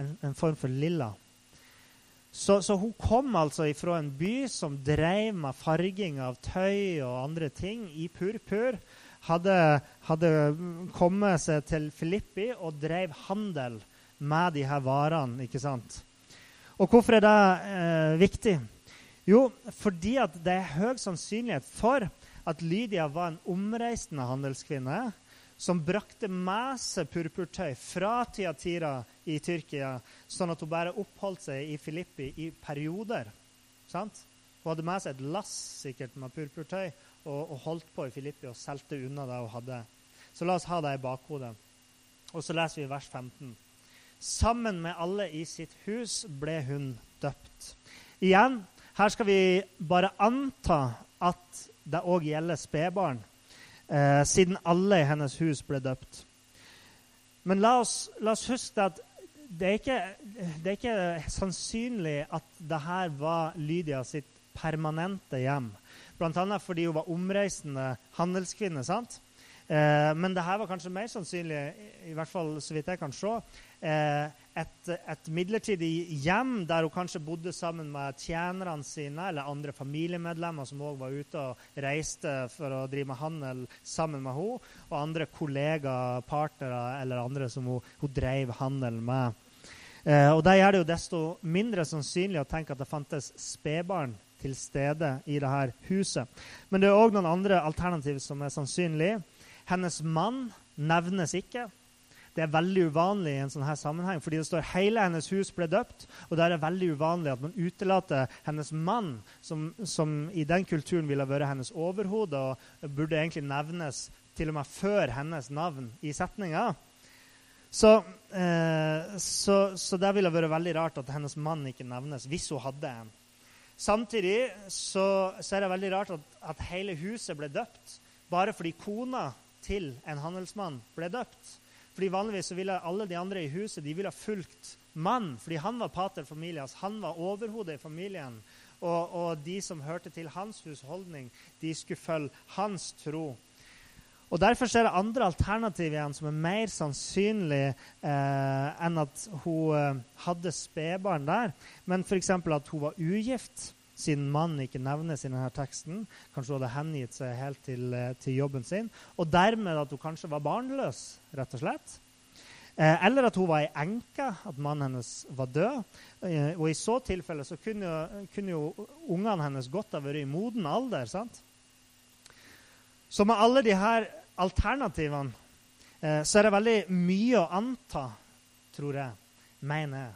en, en form for lilla. Så, så, hun kom altså ifra en by som drev med farging av tøy og andre ting i purpur. Hadde, hadde kommet seg til Filippi og drev handel med de her varene. ikke sant? Og hvorfor er det eh, viktig? Jo, fordi det er høy sannsynlighet for at Lydia var en omreisende handelskvinne som brakte med seg purpurtøy fra Tiatira i Tyrkia, sånn at hun bare oppholdt seg i Filippi i perioder. Sant? Hun hadde med seg et lass sikkert med purpurtøy og, og holdt på i Filippi og solgte unna det hun hadde. Så la oss ha det i bakhodet. Og så leser vi vers 15. Sammen med alle i sitt hus ble hun døpt. Igjen, her skal vi bare anta at det òg gjelder spedbarn, eh, siden alle i hennes hus ble døpt. Men la oss, la oss huske at det er, ikke, det er ikke sannsynlig at dette var Lydia sitt permanente hjem. Bl.a. fordi hun var omreisende handelskvinne. sant? Eh, men det her var kanskje mer sannsynlig, i hvert fall så vidt jeg kan se, eh, et, et, midlertidig hjem der hun kanskje bodde sammen med tjenerne sine eller andre familiemedlemmer som òg var ute og reiste for å drive med handel sammen med henne, og andre kollegaer, partnere eller andre som hun, hun drev handel med. Eh, og Da gjør det jo desto mindre sannsynlig å tenke at det fantes spedbarn til stede i dette huset. Men det er òg noen andre alternativ som er sannsynlige. Hennes mann nevnes ikke. Det er veldig uvanlig i en sånn her sammenheng, fordi det står hele hennes hus ble døpt. Og da er det veldig uvanlig at man utelater hennes mann, som, som i den kulturen ville vært hennes overhode, og burde egentlig nevnes til og med før hennes navn i setninga. Så, eh, så, så det ville vært veldig rart at hennes mann ikke nevnes, hvis hun hadde en. Samtidig så, så, er det veldig rart at, at hele huset ble døpt bare fordi kona til en handelsmann ble døpt. Fordi Vanligvis så ville alle de andre i huset de ville fulgt mann, fordi han var pater familias, han var overhodet i familien. Og, og, de som hørte til hans husholdning, de skulle følge hans tro. Og Derfor er det andre alternativ igjen som er mer sannsynlig eh, enn at hun eh, hadde spedbarn der. Men f.eks. at hun var ugift, siden mannen ikke nevnes i denne teksten. Kanskje hun hadde hengitt seg helt til, eh, til, jobben sin. Og dermed at hun kanskje var barnløs, rett og slett. Eh, eller at hun var ei enke, at mannen hennes var død. Eh, og i så tilfelle så kunne, kunne jo ungene hennes godt ha vært i moden alder. sant? Så med alle de her alternativene så er det veldig mye å anta, tror jeg, mener jeg,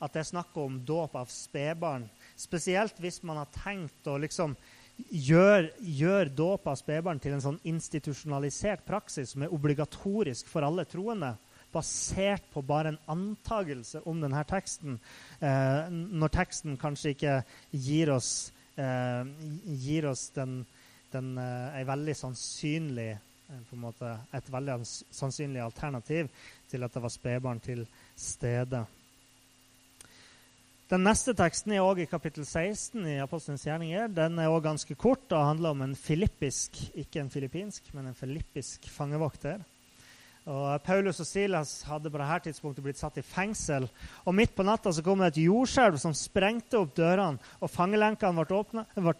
at det er snakk om dåp av spedbarn. Spesielt hvis man har tenkt å liksom gjøre gjør dåp av spedbarn til en sånn institusjonalisert praksis som er obligatorisk for alle troende, basert på bare en antagelse om denne teksten, eh, når teksten kanskje ikke gir oss, eh, gir oss den, den, eh, veldig sannsynlig en måte et veldig sannsynlig alternativ til at det var spedbarn til stede. Den neste teksten er også i kapittel 16 i Apostelens gjerninger. Den er også ganske kort og handler om en filippisk, ikke en filippinsk, men en filippisk fangevokter. Og Paulus og Silas hadde på dette tidspunktet blitt satt i fengsel. og Midt på natta så kom det et jordskjelv som sprengte opp dørene. og Fangelenkene ble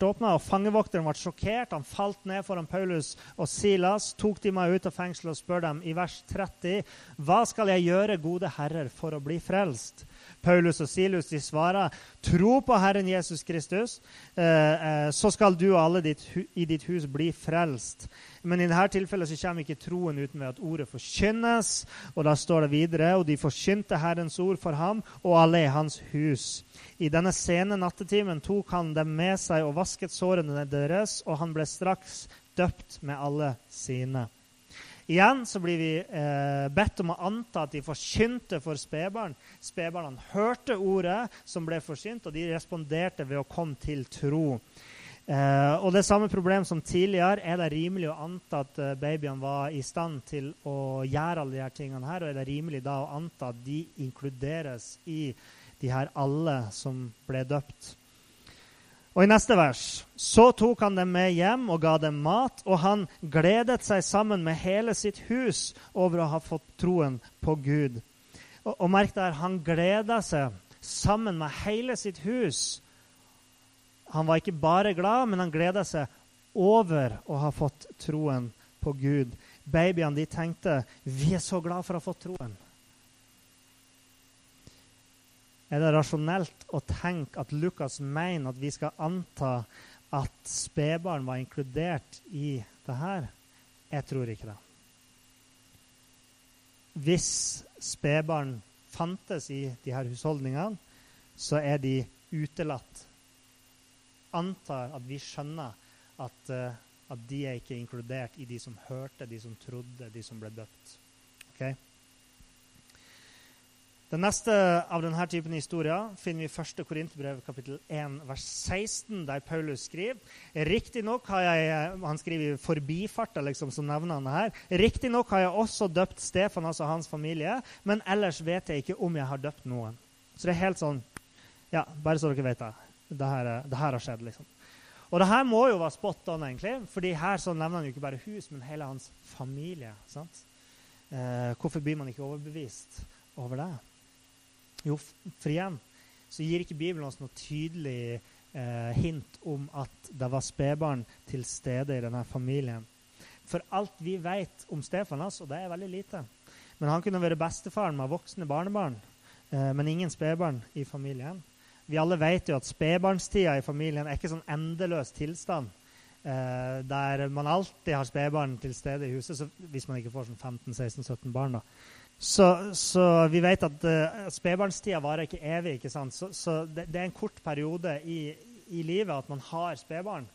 åpna, og fangevokteren ble sjokkert. Han falt ned foran Paulus og Silas, tok de meg ut av fengselet og spør dem i vers 30.: Hva skal jeg gjøre, gode herrer, for å bli frelst? Paulus og Silus de svarer, tro på Herren Jesus Kristus, eh, eh, så skal du og alle ditt, i ditt hus bli frelst. Men i dette tilfellet så kommer ikke troen uten ved at ordet forkynnes. Og da står det videre, og de forkynte Herrens ord for ham og alle i hans hus. I denne sene nattetimen tok han dem med seg og vasket sårene deres, og han ble straks døpt med alle sine. Igjen så blir vi eh, bedt om å anta at de forkynte for spedbarn. Spedbarna hørte ordet som ble forsynt, og de responderte ved å komme til tro. Eh, og det samme problem som tidligere. Er det rimelig å anta at eh, babyene var i stand til å gjøre alle disse tingene her? Og er det rimelig da å anta at de inkluderes i de her alle som ble døpt? Og I neste vers så tok han dem med hjem og ga dem mat, og han gledet seg sammen med hele sitt hus over å ha fått troen på Gud. Og, og merk der, han gleda seg sammen med hele sitt hus. Han var ikke bare glad, men han gleda seg over å ha fått troen på Gud. Babyene de tenkte vi er så glad for å ha fått troen. Er det rasjonelt å tenke at Lukas mener at vi skal anta at spedbarn var inkludert i det her? Jeg tror ikke det. Hvis spedbarn fantes i de her husholdningene, så er de utelatt. Antar at vi skjønner at, uh, at de er ikke inkludert i de som hørte, de som trodde, de som ble døpt. Okay? Den neste av denne typen historier finner vi i 1. Korinterbrev kapittel 1, vers 16, der Paulus skriver Riktignok har jeg Han skriver i forbifarta, liksom, som nevner her. Riktignok har jeg også døpt Stefan, altså hans familie, men ellers vet jeg ikke om jeg har døpt noen. Så det er helt sånn Ja, bare så dere vet det. Det her, det her har skjedd, liksom. Og det her må jo være spot on, egentlig, fordi her så nevner han jo ikke bare hus, men hele hans familie. sant? Eh, hvorfor blir man ikke overbevist over det? Jo, for igjen så gir ikke Bibelen oss noe tydelig eh, hint om at det var spedbarn til stede i denne familien. For alt vi vet om Stefan, og det er veldig lite Men han kunne være bestefaren med voksne barnebarn, eh, men ingen spedbarn i familien. Vi alle vet jo at spedbarnstida i familien er ikke sånn endeløs tilstand. Eh, der man alltid har spedbarn til stede i huset, hvis man ikke får sånn 15-16-17 barn. da. Så, så, vi vet at uh, spedbarnstida varer ikke evig. ikke sant? Så, så det, det, er en kort periode i, i livet at man har spedbarn.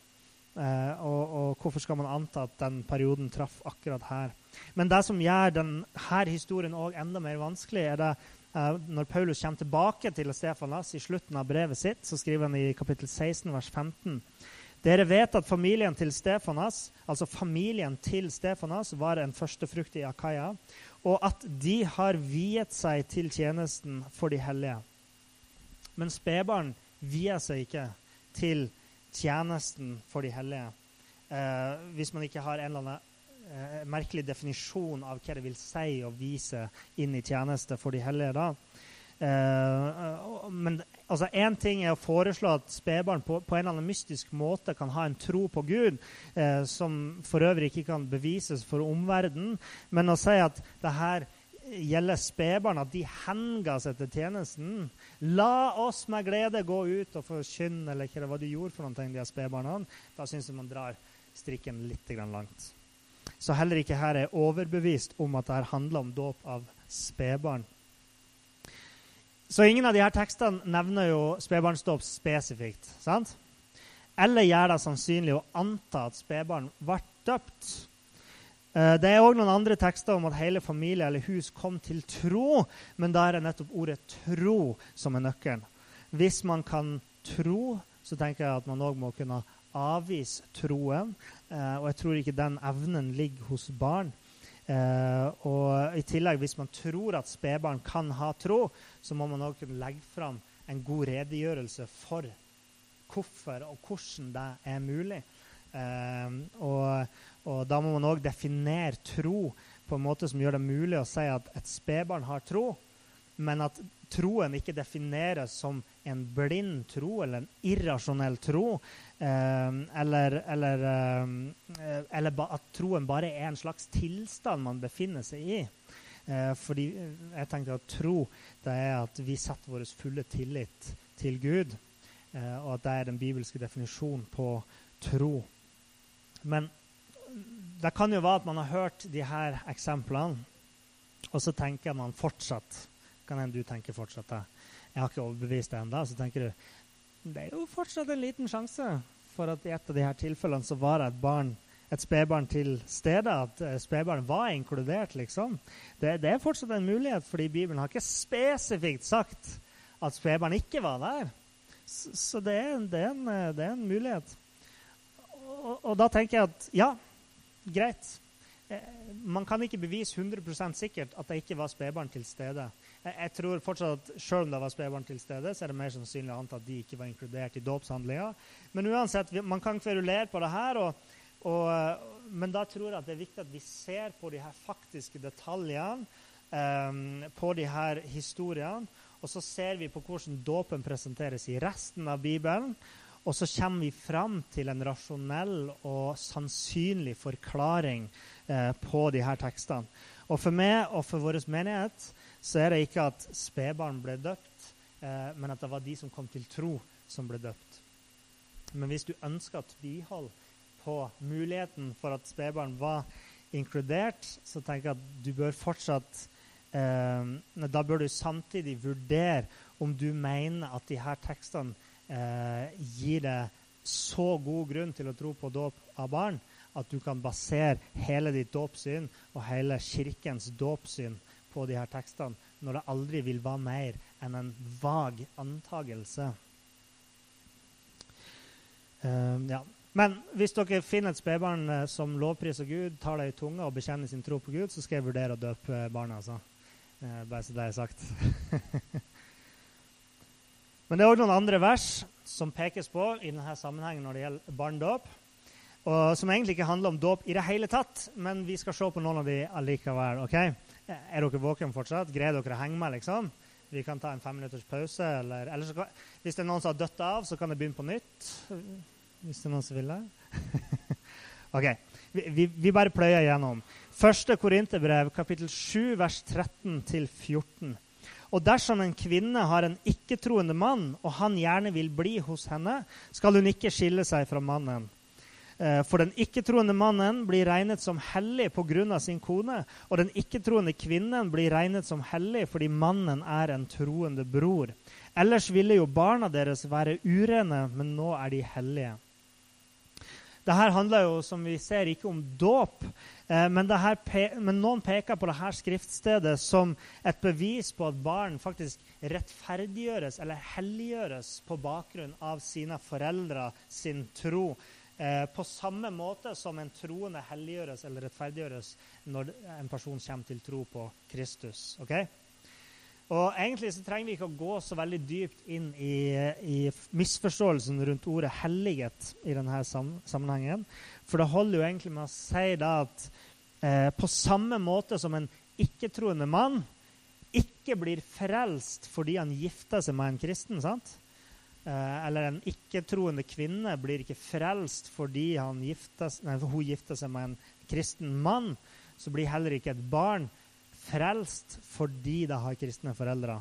Uh, og, og, hvorfor skal man anta at den perioden traff akkurat her? Men det som gjør denne historien også enda mer vanskelig, er det uh, når Paulus kommer tilbake til Stefanas i slutten av brevet sitt, så skriver han i kapittel 16, vers 15. Dere vet at familien til Stefanas, altså familien til Stefanas var en førstefrukt i Akaya, og at de har viet seg til tjenesten for de hellige. Men spedbarn vier seg ikke til tjenesten for de hellige eh, hvis man ikke har en eller annen eh, merkelig definisjon av hva det vil si å vise inn i tjeneste for de hellige. da. Eh, men altså, Én ting er å foreslå at spedbarn på, på, en eller annen mystisk måte kan ha en tro på Gud, eh, som for øvrig ikke kan bevises for omverdenen, men å si at det her gjelder spedbarn, at de henga seg til tjenesten. La oss med glede gå ut og forkynne, eller hva det de gjorde for noe, de spedbarna. Da syns jeg man drar strikken litt langt. Så heller ikke her er jeg overbevist om at dette handler om dåp av spedbarn. Så ingen av de her tekstene nevner jo spedbarnsdåp spesifikt. sant? Eller gjør det sannsynlig å anta at spedbarn ble døpt. Eh, det er òg noen andre tekster om at hele familie eller hus kom til tro, men da er det nettopp ordet 'tro' som er nøkkelen. Hvis man kan tro, så tenker jeg at man òg må kunne avvise troen. Eh, og jeg tror ikke den evnen ligger hos barn. Eh, og i tillegg, hvis man tror at spedbarn kan ha tro, så må man òg kunne legge fram en god redegjørelse for hvorfor og hvordan det er mulig. Eh, og, og, da må man òg definere tro på en måte som gjør det mulig å si at et spedbarn har tro, men at troen ikke defineres som en blind tro eller en irrasjonell tro, Ehm, eller, eller, ehm, eh, eller at troen bare er en slags tilstand man befinner seg i. Eh, fordi jeg tenkte at tro det er at vi setter vår fulle tillit til Gud. Eh, og at det er den bibelske definisjonen på tro. Men det kan jo være at man har hørt de her eksemplene, og så tenker man fortsatt Kan hende du tenker fortsatt det. Jeg har ikke overbevist deg ennå. Så tenker du det er jo fortsatt en liten sjanse for at i et av de her tilfellene så var det et barn et spedbarn til stede, at uh, spedbarn var inkludert, liksom. Det, det, er fortsatt en mulighet, fordi Bibelen har ikke spesifikt sagt at spedbarn ikke var der. Så, så det, er, det, er en, eh, det, er, en, mulighet. Og, og, da tenker jeg at ja, greit. Eh, man kan ikke bevise 100% sikkert at det ikke var spedbarn til stede. Jeg, tror fortsatt at selv om det var spedbarn til stede, så er det mer sannsynlig å anta at de ikke var inkludert i dåpshandlinga. Men uansett, man kan kverulere på det her. Og, og, men da tror jeg at det er viktig at vi ser på de her faktiske detaljene, um, på de her historiene. Og så ser vi på hvordan dåpen presenteres i resten av Bibelen. Og så kommer vi fram til en rasjonell og sannsynlig forklaring eh, på de her tekstene. Og for meg og for vår menighet så er det ikke at spedbarn ble døpt, eh, men at det var de som kom til tro, som ble døpt. Men hvis du ønsker at tvihold på muligheten for at spedbarn var inkludert, så tenker jeg at du bør fortsatt eh, Da bør du samtidig vurdere om du mener at de her tekstene eh, gir deg så god grunn til å tro på dåp av barn at du kan basere hele ditt dåpssyn og hele kirkens dåpssyn på de her tekstene når det aldri vil være mer enn en vag antagelse. Uh, ja. Men hvis dere finner et spedbarn uh, som lovpriser Gud, tar det i tunga og bekjenner sin tro på Gud, så skal jeg vurdere å døpe barna. Altså. Uh, bare så det er sagt. Men det er òg noen andre vers som pekes på i denne sammenhengen når det gjelder barndåp. Og som egentlig ikke handler om dåp i det hele tatt, men vi skal se på noen av de allikevel. ok? Er dere våkne fortsatt? Greier dere å henge med? liksom? Vi kan ta en femminutters pause. Eller, eller kan, hvis det er noen som har dødd av, så kan det begynne på nytt. Hvis det er noen som vil det. ok, vi, vi, vi, bare pløyer igjennom. Første Korinterbrev, kapittel 7, vers 13-14. Og dersom en kvinne har en ikke-troende mann, og han gjerne vil bli hos henne, skal hun ikke skille seg fra mannen. Eh, for den ikke-troende mannen blir regnet som hellig pga. sin kone, og den ikke-troende kvinnen blir regnet som hellig fordi mannen er en troende bror. Ellers ville jo barna deres være urene, men nå er de hellige. Dette handler jo, som vi ser, ikke om dåp, eh, men, men, noen peker på dette skriftstedet som et bevis på at barn faktisk rettferdiggjøres eller helliggjøres på bakgrunn av sine foreldre sin tro. Eh, på samme måte som en troende helliggjøres eller rettferdiggjøres når en person kommer til tro på Kristus. Okay? Og Egentlig så trenger vi ikke å gå så veldig dypt inn i, i misforståelsen rundt ordet hellighet i denne sam sammenhengen. For det holder jo egentlig med å si da at eh, på samme måte som en ikke-troende mann ikke blir frelst fordi han gifter seg med en kristen, sant? Eh, eller en ikke-troende kvinne blir ikke frelst fordi gifter, nei, hun gifter seg med en kristen mann, så blir heller ikke et barn frelst fordi det har kristne foreldre,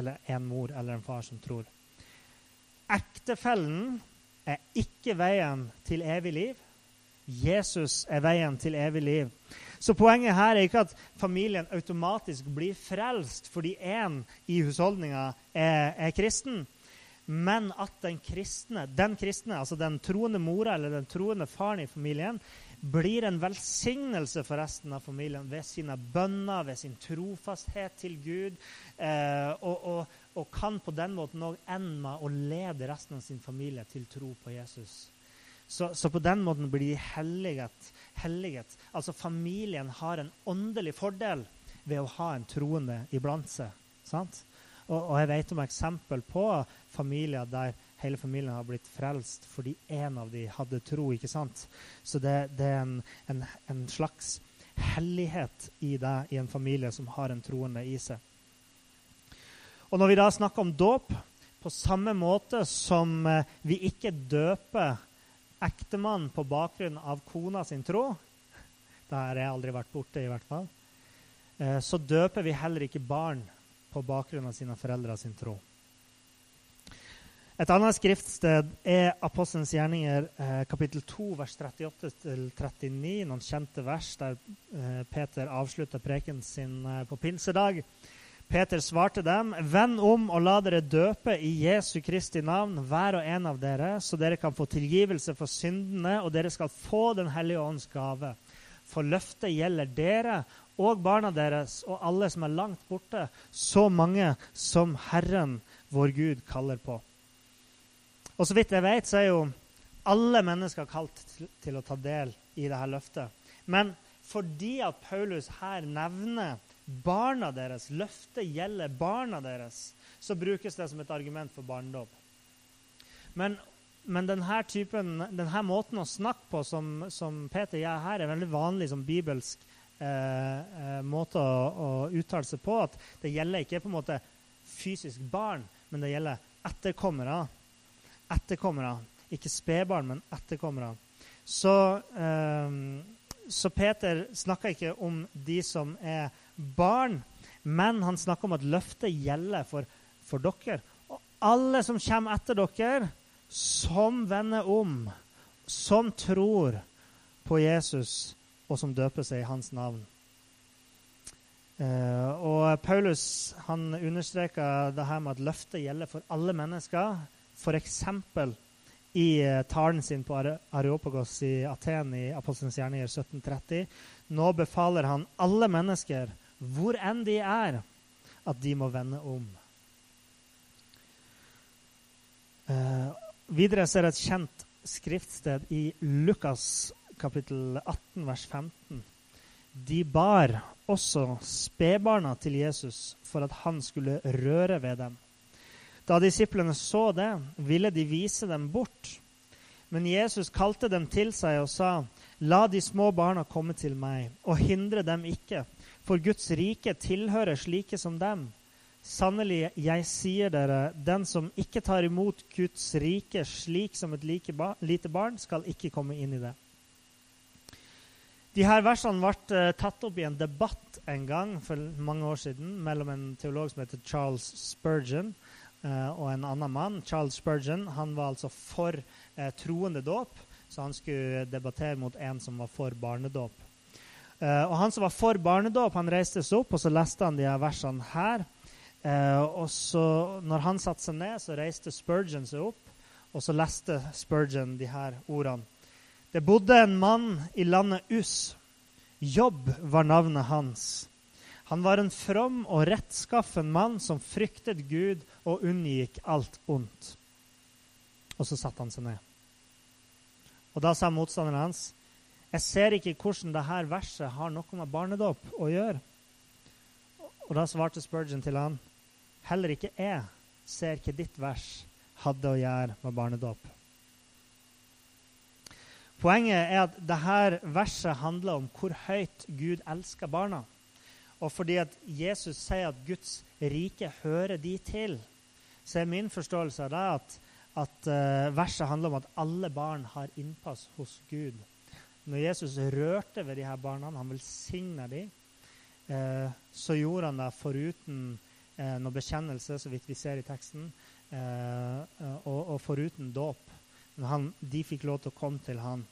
eller en mor eller en far som tror. Ektefellen er ikke veien til evig liv. Jesus er veien til evig liv. Så poenget her er ikke at familien automatisk blir frelst fordi én i husholdninga er, er, kristen, men at den kristne, den kristne, altså den troende mora eller den troende faren i familien, blir en velsignelse for resten av familien ved sine bønner, ved sin trofasthet til Gud, eh, og, og, og, kan på den måten òg ende med å lede resten av sin familie til tro på Jesus. Så, så på den måten blir de helliget, helliget. Altså familien har en åndelig fordel ved å ha en troende iblant seg. sant? Og, og jeg vet om eksempel på familier der hele familien har blitt frelst fordi en av dem hadde tro. ikke sant? Så det, det er en, en, en, slags hellighet i deg i en familie som har en troende i seg. Og når vi da snakker om dåp, på samme måte som eh, vi ikke døper ektemann på bakgrunn av kona sin tro Det har jeg aldri vært borte, i hvert fall. Eh, så døper vi heller ikke barn på bakgrunn av sine foreldre sin tro. Et annet skriftsted er Apostelens gjerninger eh, kapittel 2, vers 38-39, noen kjente vers der eh, Peter avslutta preken sin eh, på pinsedag. Peter svarte dem, 'Vend om og la dere døpe i Jesu Kristi navn, hver og en av dere, så dere kan få tilgivelse for syndene, og dere skal få Den hellige ånds gave.' For løftet gjelder dere og barna deres og alle som er langt borte, så mange som Herren, vår Gud, kaller på. Og så vidt jeg vet, så er jo alle mennesker kalt til, til å ta del i dette løftet. Men fordi at Paulus her nevner barna deres, løftet gjelder barna deres, så brukes det som et argument for barndom. Men, men denne, typen, denne måten å snakke på som, som Peter gjør her, er veldig vanlig som bibelsk eh, eh, måte å, å, uttale seg på. At det gjelder ikke på en måte fysisk barn, men det gjelder etterkommere etterkommere. Ikke spedbarn, men etterkommere. Så, eh, så Peter snakker ikke om de som er barn, men han snakker om at løftet gjelder for, for dere. Og alle som kommer etter dere, som vender om, som tror på Jesus, og som døper seg i hans navn. Uh, og Paulus han understreker det her med at løftet gjelder for alle mennesker f.eks. i eh, talen sin på Areopagos i Aten i Apostelens gjerninger 1730. Nå befaler han alle mennesker, hvor enn de er, at de må vende om. Uh, videre er det et kjent skriftsted i Lukas kapittel 18, vers 15. De bar også spedbarna til Jesus for at han skulle røre ved dem. Da disiplene så det, ville de vise dem bort. Men Jesus kalte dem til seg og sa, La de små barna komme til meg, og hindre dem ikke, for Guds rike tilhører slike som dem. Sannelig, jeg sier dere, den som ikke tar imot Guds rike slik som et lite barn, skal ikke komme inn i det. De her versene ble uh, tatt opp i en debatt en gang for mange år siden mellom en teolog som heter Charles Spurgeon, Uh, og en annen mann, Charles Spurgeon, han var altså for uh, troende dåp. Så han skulle debattere mot en som var for barnedåp. Og han som var for barnedåp, han reiste seg opp og så leste han de her versene her. og så, når han satte seg ned, så reiste Spurgeon seg opp, og så leste Spurgeon de her ordene. Det bodde en mann i landet Us. Jobb var navnet hans. Han var en from og rettskaffen mann som fryktet Gud og unngikk alt ondt. Og så satte han seg ned. Og da sa motstanderen hans, jeg ser ikke hvordan dette verset har noe med barnedåp å gjøre. Og da svarte Spurgeon til han, heller ikke jeg ser hva ditt vers hadde å gjøre med barnedåp. Poenget er at dette verset handler om hvor høyt Gud elsker barna. Og fordi at Jesus sier at Guds rike hører de til, så er min forståelse av det at, at uh, verset handler om at alle barn har innpass hos Gud. Når Jesus rørte ved de her barna, han velsigna dem, uh, så gjorde han det foruten uh, noe bekjennelse, så vidt vi ser i teksten, og, og foruten dåp. Han, de fikk lov til å komme til han.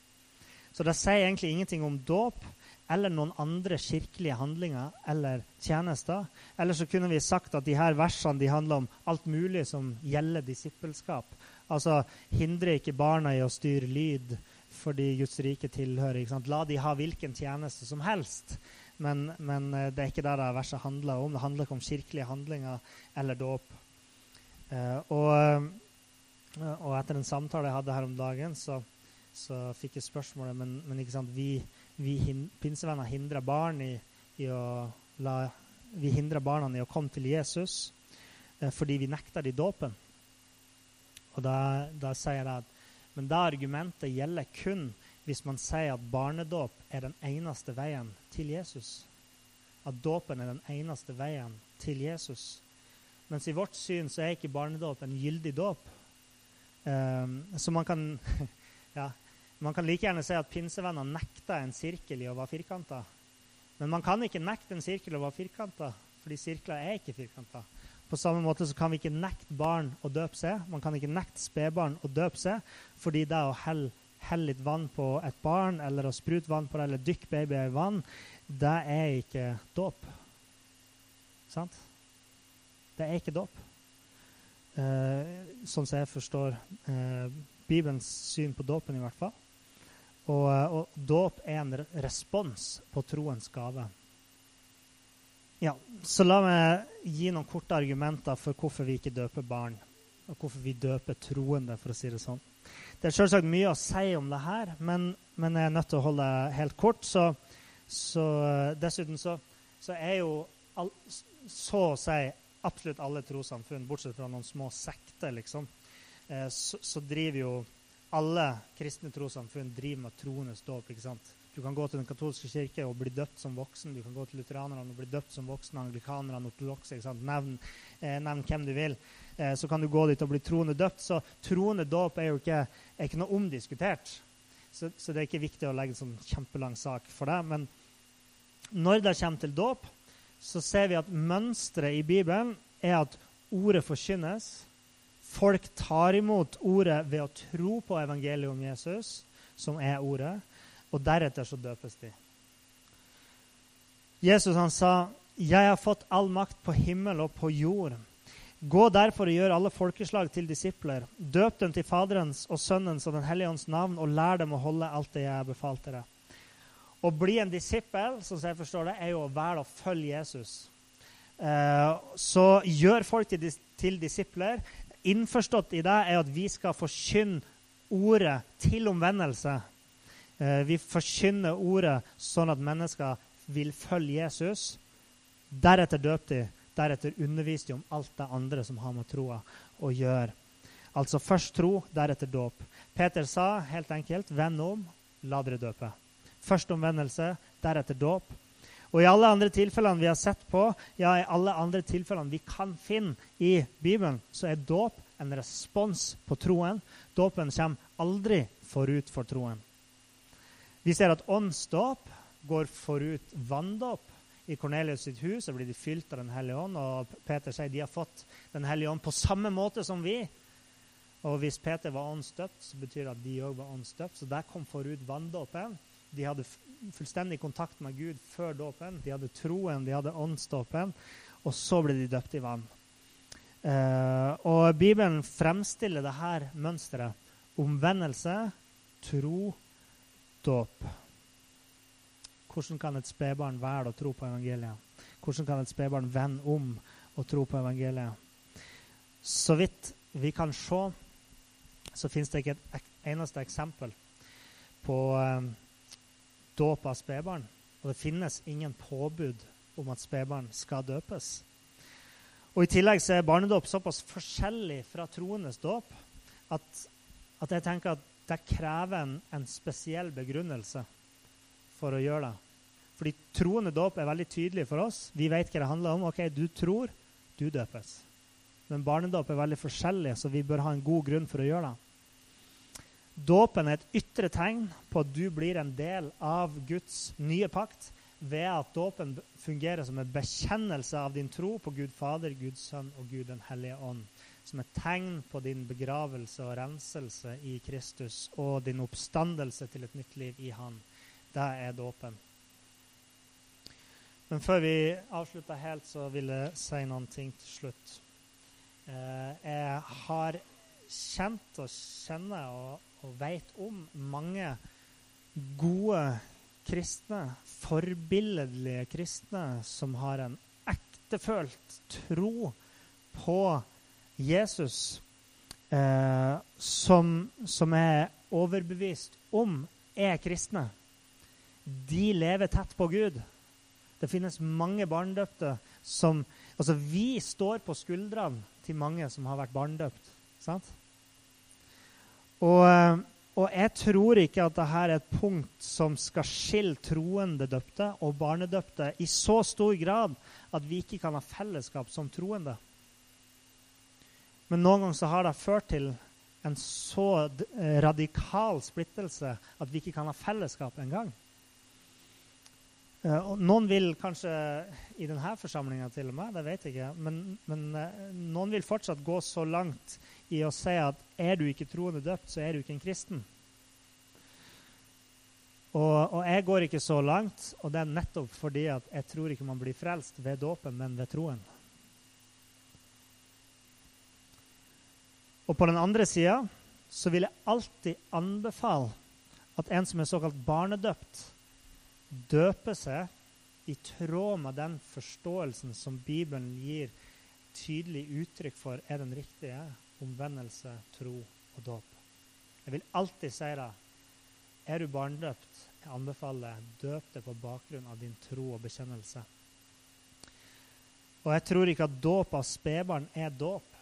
Så det sier egentlig ingenting om dåp eller noen andre kirkelige handlinger eller tjenester. Eller så kunne vi sagt at de her versene de handler om alt mulig som gjelder disippelskap. Altså hindre ikke barna i å styre lyd fordi Guds rike tilhører. La de ha hvilken tjeneste som helst. Men, men, eh, det er ikke det det verset handler om. Det handler ikke om kirkelige handlinger eller dåp. Uh, og, og, etter en samtale jeg hadde her om dagen, så, så fikk jeg spørsmålet Men, men vi, vi hin, pinsevenner hindrer barn i, i, å la Vi hindrer barna i å komme til Jesus eh, fordi vi nekter de dåpen. Og da, da sier jeg at Men det argumentet gjelder kun hvis man sier at barnedåp er den eneste veien til Jesus. At dåpen er den eneste veien til Jesus. Mens i vårt syn så er ikke barnedåp en gyldig dåp. Um, så man kan ja, man kan like gjerne si at pinsevenner nekta en sirkel i å være firkanta. Men man kan ikke nekte en sirkel å være firkanta, fordi sirkler er ikke firkanta. På samme måte så kan vi ikke nekte barn å døpe seg. Man kan ikke nekte spedbarn å døpe seg, fordi det å helle, helle litt vann på et barn, eller å sprute vann på det, eller dykke babyer i vann, det er ikke dåp. Sant? Det er ikke dåp. Eh, sånn som jeg forstår eh, Bibelens syn på dåpen, i hvert fall. Og, eh, og dåp er en respons på troens gave. Ja, så la meg gi noen korte argumenter for hvorfor vi ikke døper barn. Og hvorfor vi døper troende, for å si det sånn. Det er selvsagt mye å si om det her, men, men jeg er nødt til å holde helt kort. Så, så dessuten så, så, er jo all, så å si absolutt alle trossamfunn, bortsett fra noen små sekter, liksom, eh, så, så driver jo alle kristne trossamfunn med troenes dåp. ikke sant? Du kan gå til Den katolske kirke og bli døpt som voksen. Du kan gå til lutheranerne og bli døpt som voksen, anglikanerne, ortodokse. Nevn, eh, nevn, hvem du vil. Eh, så kan du gå dit og bli troende døpt. Så troende dåp er jo ikke, er ikke noe omdiskutert. Så, så, det er ikke viktig å legge en sånn kjempelang sak for det. Men når det kommer til dåp, så ser vi at mønsteret i Bibelen er at ordet forkynnes Folk tar imot ordet ved å tro på evangeliet om Jesus, som er ordet, og deretter så døpes de. Jesus han sa, 'Jeg har fått all makt på himmel og på jord.' Gå derfor og gjør alle folkeslag til disipler. Døp dem til Faderens og Sønnens og Den hellige ånds navn, og lær dem å holde alt det jeg har befalt dere. Å bli en disippel som jeg forstår det, er jo å være og følge Jesus. Eh, så gjør folk til, til disipler innforstått i det, er at vi skal forkynne ordet til omvendelse. Eh, vi forkynner ordet sånn at mennesker vil følge Jesus. Deretter døp de. Deretter underviste de om alt det andre som har med troa å gjøre. Altså først tro, deretter dåp. Peter sa helt enkelt, 'Vend om, la dere døpe'. Først omvendelse, deretter dåp. Og i alle andre tilfellene vi har sett på, ja, i alle andre tilfellene vi kan finne i Bibelen, så er dåp en respons på troen. Dåpen kommer aldri forut for troen. Vi ser at åndsdåp går forut vanndåp. I Kornelius sitt hus så blir de fylt av Den hellige ånd, og Peter sier de har fått Den hellige ånd på samme måte som vi. Og hvis Peter var åndsdøpt, så betyr det at de òg var åndsdøpt. Så der kom forut vanndåpen. De hadde fullstendig kontakt med Gud før dåpen. De hadde troen, de hadde åndsdåpen, og så ble de døpt i vann. Uh, og Bibelen fremstiller det her mønsteret. Omvendelse, tro dåp. Hvordan kan et spedbarn velge å tro på evangeliet? Hvordan kan et spedbarn vende om og tro på evangeliet? Så vidt vi kan se, så finnes det ikke et eneste eksempel på eh, dåp av spedbarn. Og det finnes ingen påbud om at spedbarn skal døpes. Og I tillegg så er barnedåp såpass forskjellig fra troendes dåp at, at, jeg tenker at det krever en, en, spesiell begrunnelse for å gjøre det. Fordi troende dåp er veldig tydelig for oss. Vi vet hva det handler om. Ok, Du tror, du døpes. Men barnedåp er veldig forskjellig, så vi bør ha en god grunn for å gjøre det. Dåpen er et ytre tegn på at du blir en del av Guds nye pakt ved at dåpen fungerer som en bekjennelse av din tro på Gud Fader, Guds Sønn og Gud den hellige ånd. Som et tegn på din begravelse og renselse i Kristus og din oppstandelse til et nytt liv i Han. Det er dåpen. Men før vi avslutter helt, så vil jeg si noen ting til slutt. Eh, jeg har kjent og kjenner og og vet om mange gode kristne, forbilledlige kristne, som har en ektefølt tro på Jesus, eh, som, som er overbevist om er kristne. De lever tett på Gud. Det finnes mange barnedøpte som Altså, vi står på skuldrene til mange som har vært barnedøpt. Sant? Og, eh, og, jeg tror ikke at dette er et punkt som skal skille troende døpte og barnedøpte i så stor grad at vi ikke kan ha fellesskap som troende. Men noen ganger så har det ført til en så eh, radikal splittelse at vi ikke kan ha fellesskap engang. Uh, noen vil kanskje i denne forsamlinga til og med, det vet jeg ikke, men, men noen vil fortsatt gå så langt i å si at er du ikke troende døpt, så er du ikke en kristen. Og, og, jeg går ikke så langt, og det er nettopp fordi at jeg tror ikke man blir frelst ved dåpen, men ved troen. Og på den andre sida så vil jeg alltid anbefale at en som er såkalt barnedøpt, døper seg i tråd med den forståelsen som Bibelen gir tydelig uttrykk for er den riktige omvendelse, tro og dåp. Jeg vil alltid si det. Er du barndøpt, jeg anbefaler døp deg på bakgrunn av din tro og bekjennelse. Og jeg tror ikke at dåp av spedbarn er dåp,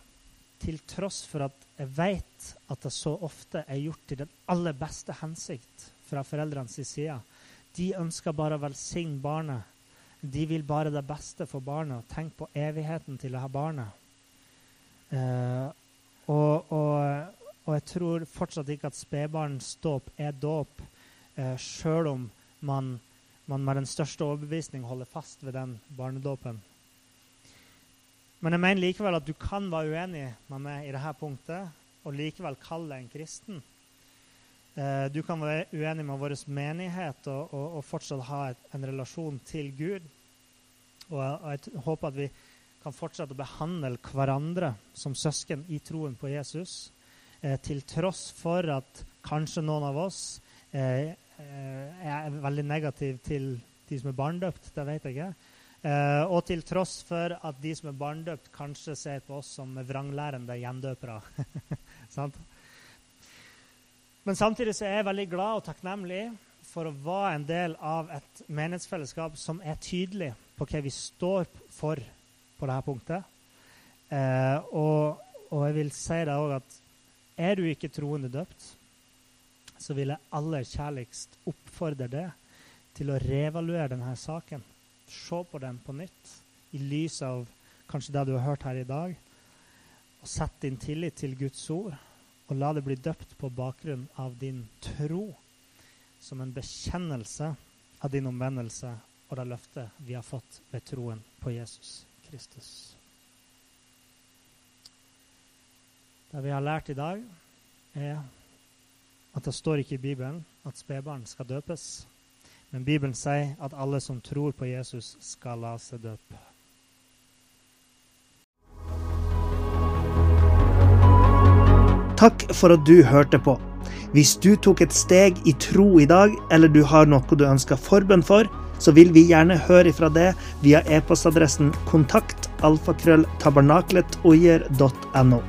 til tross for at jeg vet at det så ofte er gjort til den aller beste hensikt fra foreldrenes side. De ønsker bare å velsigne barnet. De vil bare det beste for barnet. Tenk på evigheten til dette barnet. Eh, og, og, og, jeg tror fortsatt ikke at spedbarnsdåp er dåp, eh, sjøl om man, man, med den største overbevisning holder fast ved den barnedåpen. Men jeg mener likevel at du kan være uenig med meg i dette punktet og likevel kalle deg en kristen. Eh, du kan være uenig med vår menighet og, og, og fortsatt ha et, en relasjon til Gud. Og, og jeg håper at vi kan fortsette å behandle hverandre som søsken i troen på Jesus, eh, til tross for at kanskje noen av oss eh, eh er veldig negative til de som er barndøpt. Det vet jeg ikke. Eh, og til tross for at de som er barndøpt, kanskje ser på oss som vranglærende gjendøpere. Men samtidig så er jeg veldig glad og takknemlig for å være en del av et menighetsfellesskap som er tydelig på hva vi står for på dette punktet. Eh, og, og, jeg vil si det òg at er du ikke troende døpt, så vil jeg aller kjærligst oppfordre deg til å revaluere denne saken. Se på den på nytt i lys av kanskje det du har hørt her i dag. Og sett din tillit til Guds ord, og la det bli døpt på bakgrunn av din tro, som en bekjennelse av din omvendelse og det løftet vi har fått ved troen på Jesus. Kristus. Det vi har lært i dag, er at det står ikke i Bibelen at spedbarn skal døpes. Men Bibelen sier at alle som tror på Jesus, skal la seg døpe. Takk for at du hørte på. Hvis du tok et steg i tro i dag, eller du har noe du ønsker forbønn for, så vil vi gjerne høre ifra det via e-postadressen kontakt alfakrølltabernakletoier.no.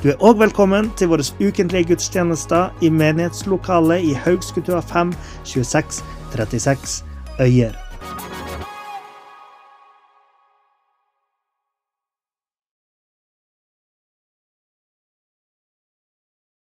Du er òg velkommen til våre ukentlige gudstjenester i menighetslokalet i Haugskutua 5 26 36 Øyer.